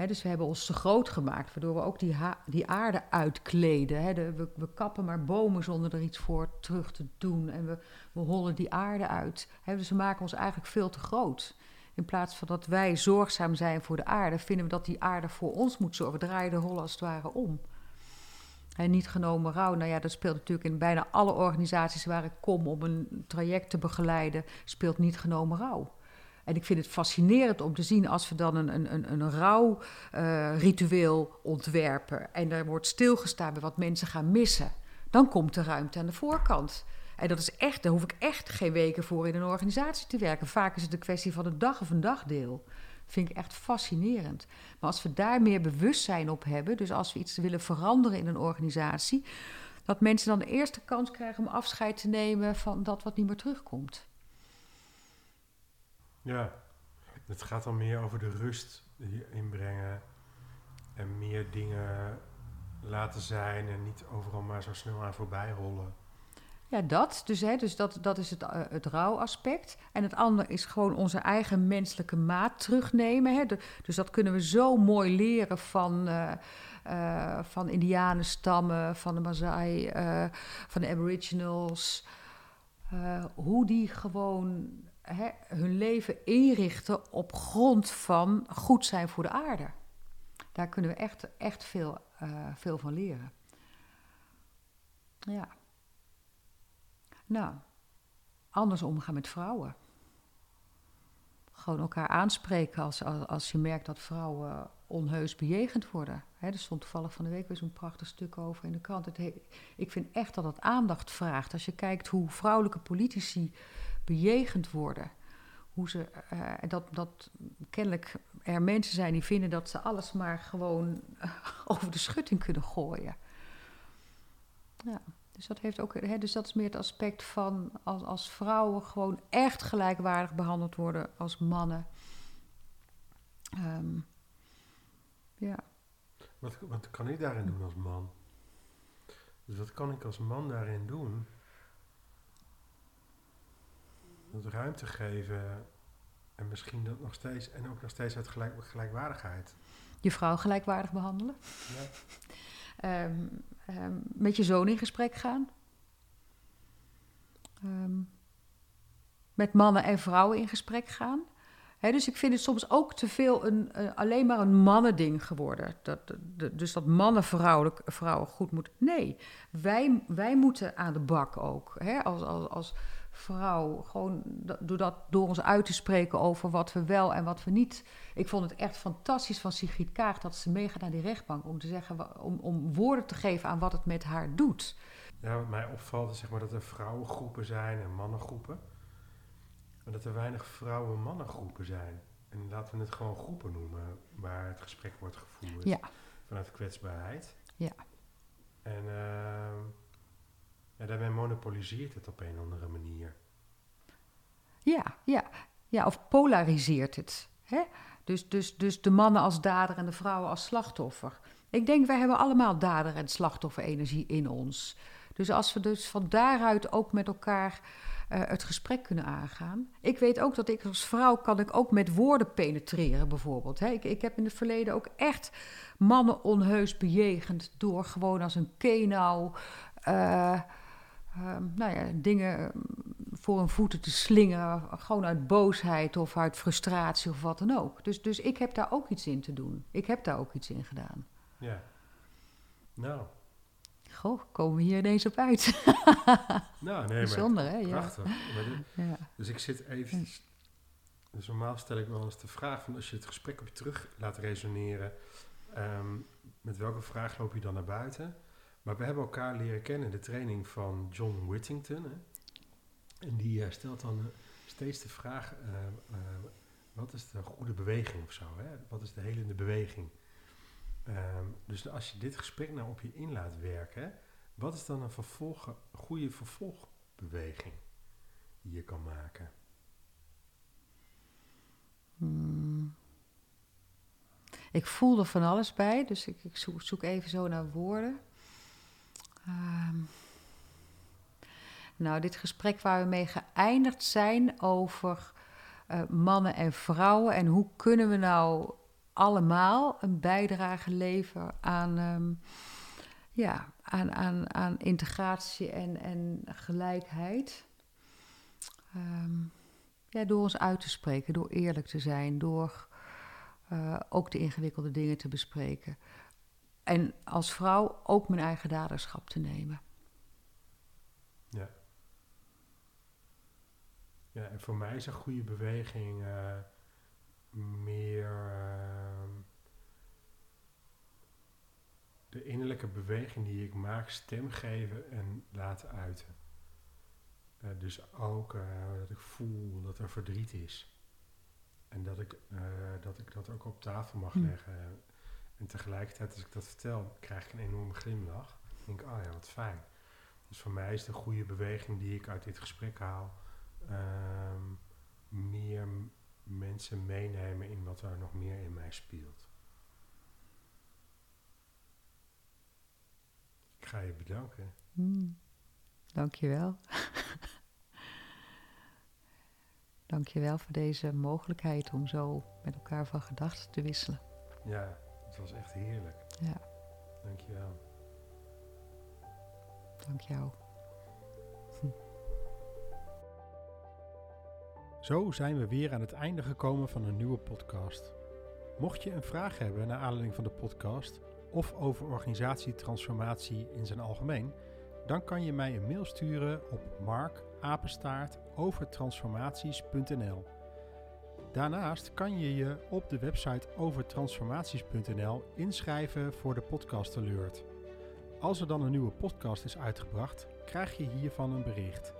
Dus we hebben ons te groot gemaakt, waardoor we ook die, die aarde uitkleden. We, we kappen maar bomen zonder er iets voor terug te doen. En we, we hollen die aarde uit. Dus we maken ons eigenlijk veel te groot. In plaats van dat wij zorgzaam zijn voor de aarde, vinden we dat die aarde voor ons moet zorgen. We draaien de rollen als het ware om. En niet genomen rouw, nou ja, dat speelt natuurlijk in bijna alle organisaties waar ik kom om een traject te begeleiden, speelt niet genomen rouw. En ik vind het fascinerend om te zien als we dan een, een, een, een rouwritueel ontwerpen en er wordt stilgestaan bij wat mensen gaan missen, dan komt de ruimte aan de voorkant. En dat is echt, daar hoef ik echt geen weken voor in een organisatie te werken. Vaak is het een kwestie van een dag of een dagdeel. Vind ik echt fascinerend. Maar als we daar meer bewustzijn op hebben, dus als we iets willen veranderen in een organisatie, dat mensen dan de eerste kans krijgen om afscheid te nemen van dat wat niet meer terugkomt. Ja, het gaat dan meer over de rust inbrengen en meer dingen laten zijn en niet overal maar zo snel aan voorbij rollen. Ja, dat. Dus, hè, dus dat, dat is het, eh, het rouwaspect. En het andere is gewoon onze eigen menselijke maat terugnemen. Hè. Dus dat kunnen we zo mooi leren van, eh, van indianenstammen, van de Maasai, van de aboriginals. Hoe die gewoon hè, hun leven inrichten op grond van goed zijn voor de aarde. Daar kunnen we echt, echt veel, veel van leren. Ja. Nou, anders omgaan met vrouwen. Gewoon elkaar aanspreken als, als, je merkt dat vrouwen onheus bejegend worden. Er stond toevallig van de week weer zo'n prachtig stuk over in de krant. Het he- ik vind echt dat dat aandacht vraagt. Als je kijkt hoe vrouwelijke politici bejegend worden. Hoe ze, eh, dat, dat kennelijk er mensen zijn die vinden dat ze alles maar gewoon over de schutting kunnen gooien. Ja, dus dat, heeft ook, hè, dus dat is meer het aspect van als, als vrouwen gewoon echt gelijkwaardig behandeld worden als mannen. Ehm, ja. Wat, wat kan ik daarin doen als man? Dus wat kan ik als man daarin doen? Dat ruimte geven en misschien dat nog steeds, en ook nog steeds uit gelijk, gelijkwaardigheid. Je vrouw gelijkwaardig behandelen. Ja. Ehm, ehm, met je zoon in gesprek gaan. Ehm, met mannen en vrouwen in gesprek gaan. Dus ik vind het soms ook te veel een, alleen maar een mannending geworden. Dat, dus dat mannen vrouwelijk, vrouwen goed moeten. Nee, wij, wij moeten aan de bak ook. Als, als, als vrouw, gewoon door, dat, door ons uit te spreken over wat we wel en wat we niet. Ik vond het echt fantastisch van Sigrid Kaag dat ze meegaat naar die rechtbank om te zeggen, om, om woorden te geven aan wat het met haar doet. Ja, wat mij opvalt is zeg maar dat er vrouwengroepen zijn en mannengroepen. Maar dat er weinig vrouwen-mannengroepen zijn. En laten we het gewoon groepen noemen waar het gesprek wordt gevoerd. Ja. Vanuit kwetsbaarheid. Ja. En ehm, ja, daarmee monopoliseert het op een andere manier. Ja, ja, ja of polariseert het. Hè? Dus, dus, dus de mannen als dader en de vrouwen als slachtoffer. Ik denk, wij hebben allemaal dader- en slachtofferenergie in ons. Dus als we dus van daaruit ook met elkaar eh, het gesprek kunnen aangaan. Ik weet ook dat ik als vrouw kan ik ook met woorden penetreren bijvoorbeeld. Hè? Ik, ik heb in het verleden ook echt mannen onheus bejegend door gewoon als een kenau... eh, ehm, nou ja, dingen voor hun voeten te slingeren, gewoon uit boosheid of uit frustratie of wat dan ook. Dus, dus ik heb daar ook iets in te doen. Ik heb daar ook iets in gedaan. Ja. Nou, Goh, komen we hier ineens op uit. nou nee, Bijzonder, maar hè? Prachtig. Dit- ja. Dus ik zit even. Dus normaal stel ik wel eens de vraag van als je het gesprek op je terug laat resoneren, ehm, met welke vraag loop je dan naar buiten? Maar we hebben elkaar leren kennen in de training van John Whittington. Hè? En die eh, stelt dan eh, steeds de vraag: eh, wat is de goede beweging of zo? Hè? Wat is de helende beweging? Ehm, dus als je dit gesprek nou op je in laat werken, wat is dan een vervolg, goede vervolgbeweging die je kan maken? Hmm. Ik voel er van alles bij, dus ik, ik zoek, zoek even zo naar woorden. Ehm. nou, dit gesprek waar we mee geëindigd zijn over eh, mannen en vrouwen en hoe kunnen we nou allemaal een bijdrage leveren aan, ehm, ja, aan, aan, aan integratie en, en gelijkheid. Ehm, ja, door ons uit te spreken, door eerlijk te zijn, door eh, ook de ingewikkelde dingen te bespreken. En als vrouw ook mijn eigen daderschap te nemen. Ja. Ja, en voor mij is een goede beweging eh, meer ehm, de innerlijke beweging die ik maak, stem geven en laten uiten. Eh, dus ook eh, dat ik voel dat er verdriet is. En dat ik, dat ik dat ook op tafel mag Hm. leggen. En tegelijkertijd, als ik dat vertel, krijg ik een enorme glimlach. Ik denk, oh ja, wat fijn. Dus voor mij is de goede beweging die ik uit dit gesprek haal, ehm, meer mensen meenemen in wat er nog meer in mij speelt. Ik ga je bedanken. Hmm. Dank je wel. Dank je wel voor deze mogelijkheid om zo met elkaar van gedachten te wisselen. Ja, was echt heerlijk. Ja, Dankjewel. dank jou. Zo zijn we weer aan het einde gekomen van een nieuwe podcast. Mocht je een vraag hebben naar aanleiding van de podcast of over organisatietransformatie in zijn algemeen, dan kan je mij een mail sturen op mark apenstaart overtransformaties.nl. Daarnaast kan je je op de website overtransformaties.nl inschrijven voor de podcast alert. Als er dan een nieuwe podcast is uitgebracht, krijg je hiervan een bericht.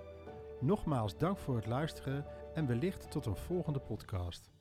Nogmaals dank voor het luisteren en wellicht tot een volgende podcast.